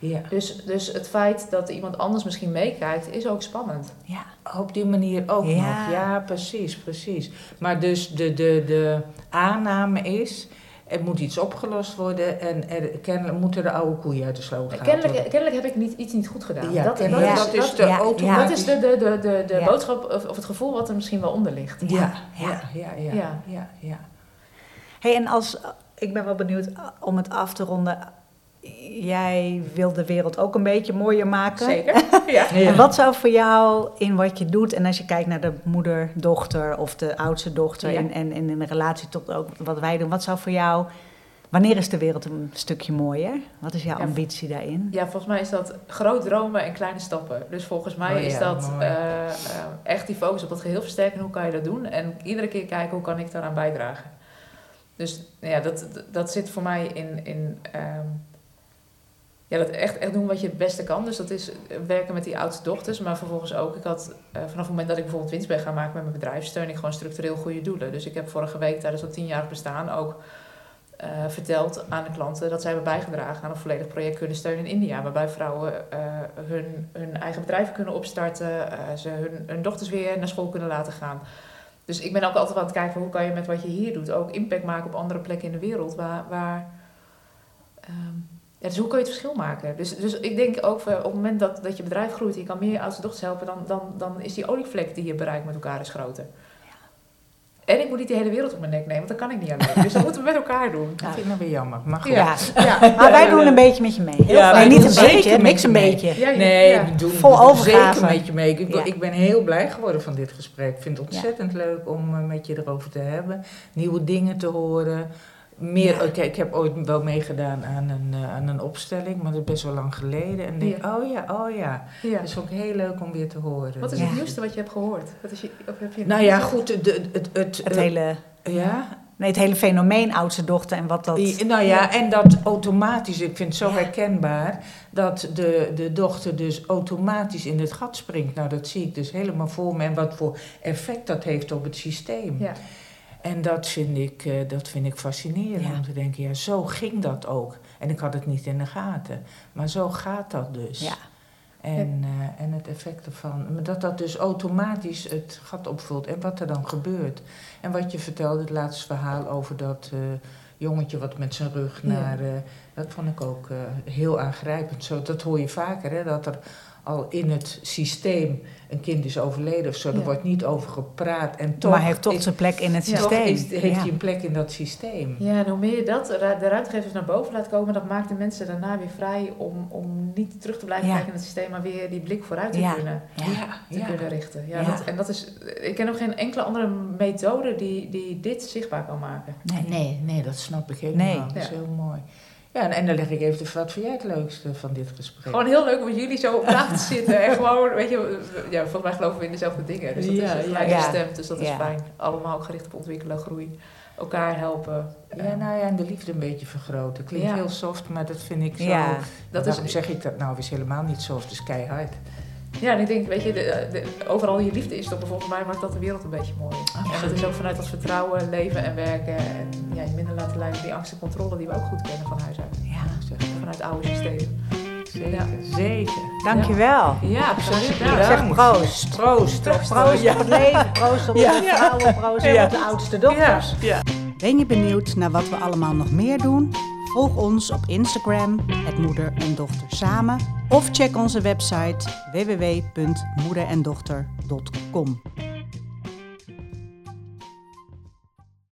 Ja. Dus, dus het feit dat iemand anders misschien meekijkt, is ook spannend. ja. Op die manier ook Ja. nog. Ja, precies, precies. Maar dus de, de, de aanname is, er moet iets opgelost worden en er kennelijk moeten de oude koeien uit de sloot gehaald Kennelijk, worden. kennelijk heb ik niet, iets niet goed gedaan. Ja, dat, ja, dat, is de ja, automatisch... dat is de, de, de, de, de Ja. boodschap of, of het gevoel wat er misschien wel onder ligt. Ja, Ja, ja, ja, ja, Ja. ja, ja. Hey, en als, ik ben wel benieuwd om het af te ronden. Jij wil de wereld ook een beetje mooier maken. Zeker. [LAUGHS] ja. En wat zou voor jou in wat je doet, en als je kijkt naar de moeder, dochter of de oudste dochter, Ja. en, en, en in relatie tot ook wat wij doen, wat zou voor jou, wanneer is de wereld een stukje mooier? Wat is jouw Ja, ambitie daarin? Ja, volgens mij is dat groot dromen en kleine stappen. Dus volgens mij Oh ja, is dat eh, eh, echt die focus op dat geheel versterken. Hoe kan je dat doen? En iedere keer kijken hoe kan ik daaraan bijdragen. Dus ja, dat, dat zit voor mij in, in ehm, ja, dat echt, echt doen wat je het beste kan. Dus dat is werken met die oudste dochters. Maar vervolgens ook, ik had eh, vanaf het moment dat ik bijvoorbeeld winst ben gaan maken met mijn bedrijf, steun ik gewoon structureel goede doelen. Dus ik heb vorige week tijdens dat tienjarig bestaan ook eh, verteld aan de klanten dat zij hebben bijgedragen aan een volledig project kunnen steunen in India. Waarbij vrouwen eh, hun, hun eigen bedrijven kunnen opstarten, eh, ze hun, hun dochters weer naar school kunnen laten gaan. Dus ik ben ook altijd aan het kijken van hoe kan je met wat je hier doet ook impact maken op andere plekken in de wereld. Waar, waar, ehm, ja, dus hoe kun je het verschil maken? Dus, dus ik denk ook van, op het moment dat, dat je bedrijf groeit en je kan meer oudste dochters helpen, dan, dan, dan is die olievlek die je bereikt met elkaar is groter. En ik moet niet de hele wereld op mijn nek nemen, want dat kan ik niet alleen. Dus dat moeten we met elkaar doen. Dat vind ik nou weer jammer. Maar goed. Ja. Ja. Maar wij doen een beetje met je mee. Heel Ja, wij niet een beetje, niks een beetje. Ja, ja, Nee, ja. we doen Vol we doen overgave. zeker met je mee. Ik, Ja. ik ben heel blij geworden van dit gesprek. Ik vind het ontzettend leuk om eh, met je erover te hebben. Nieuwe dingen te horen. Meer, Ja. oké, ik heb ooit wel meegedaan aan een, eh, aan een opstelling, maar dat is best wel lang geleden. En denk, Ja. oh ja, oh ja. Ja. Het is ook heel leuk om weer te horen. Wat is Ja. het nieuwste wat je hebt gehoord? Wat is je, of heb je Nou ja, goed, het, het, het, het, Het hele, ja, nee, het hele fenomeen oudste dochter en wat dat... I- Nou ja, en dat automatisch, ik vind het zo Ja. herkenbaar, dat de, de dochter dus automatisch in het gat springt. Nou, dat zie ik dus helemaal voor me en wat voor effect dat heeft op het systeem. Ja. En dat vind ik, eh, dat vind ik fascinerend Ja. om te denken, ja, zo ging dat ook. En ik had het niet in de gaten, maar zo gaat dat dus. Ja. En, eh, en het effect ervan. Dat dat dus automatisch het gat opvult. En wat er dan gebeurt. En wat je vertelde, het laatste verhaal over dat eh, jongetje wat met zijn rug Ja. naar. dat vond ik ook heel aangrijpend. Zo, dat hoor je vaker, hè, dat er al in het systeem een kind is overleden of zo. Er Ja. wordt niet over gepraat. En toch maar heeft toch is, zijn plek in het systeem. is- heeft Ja. hij een plek in dat systeem. Ja, en hoe meer je dat, de ru- de ruimtegevers naar boven laat komen, dat maakt de mensen daarna weer vrij om, om niet terug te blijven Ja. kijken in het systeem, maar weer die blik vooruit te Ja. kunnen, Ja. te kunnen richten. Ja, Ja. Dat, en dat is, ik ken ook geen enkele andere methode die, die dit zichtbaar kan maken. Nee. Nee, nee, dat snap ik helemaal. Nee. Dat is Ja. heel mooi. Ja, en, en dan leg ik even wat vind jij het leukste van dit gesprek? Gewoon heel leuk om jullie zo op te zitten en gewoon, weet je, ja, volgens mij geloven we in dezelfde dingen. Dus dat Ja, is gelijk Ja. gestemd, dus dat is fijn. Allemaal ook gericht op ontwikkelen, groei, elkaar helpen. Ja, nou ja, en de liefde een beetje vergroten. Klinkt heel soft, maar dat vind ik zo... Ja. Dat is, zeg ik dat nou, is helemaal niet soft, het is keihard. Ja, en ik denk, weet je, de, de- overal je liefde is stoppen, volgens mij maakt dat de wereld een beetje mooi. En dat is ook vanuit dat vertrouwen, leven en werken en ja, je minder laten leiden die angst en controle die we ook goed kennen van huis uit. Ja. Zeg, Vanuit oude systemen. zeker, Ja. zeker. Dankjewel. Ja, absoluut. Ik Ja. zeg proost. Proost. Proost op het leven, proost op Ja. de vrouwen, proost Ja. op de oudste dochters. Ja. Ben je benieuwd naar wat we allemaal nog meer doen? Volg ons op Instagram, het Moeder en Dochter Samen. Of check onze website www.moederendochter.com.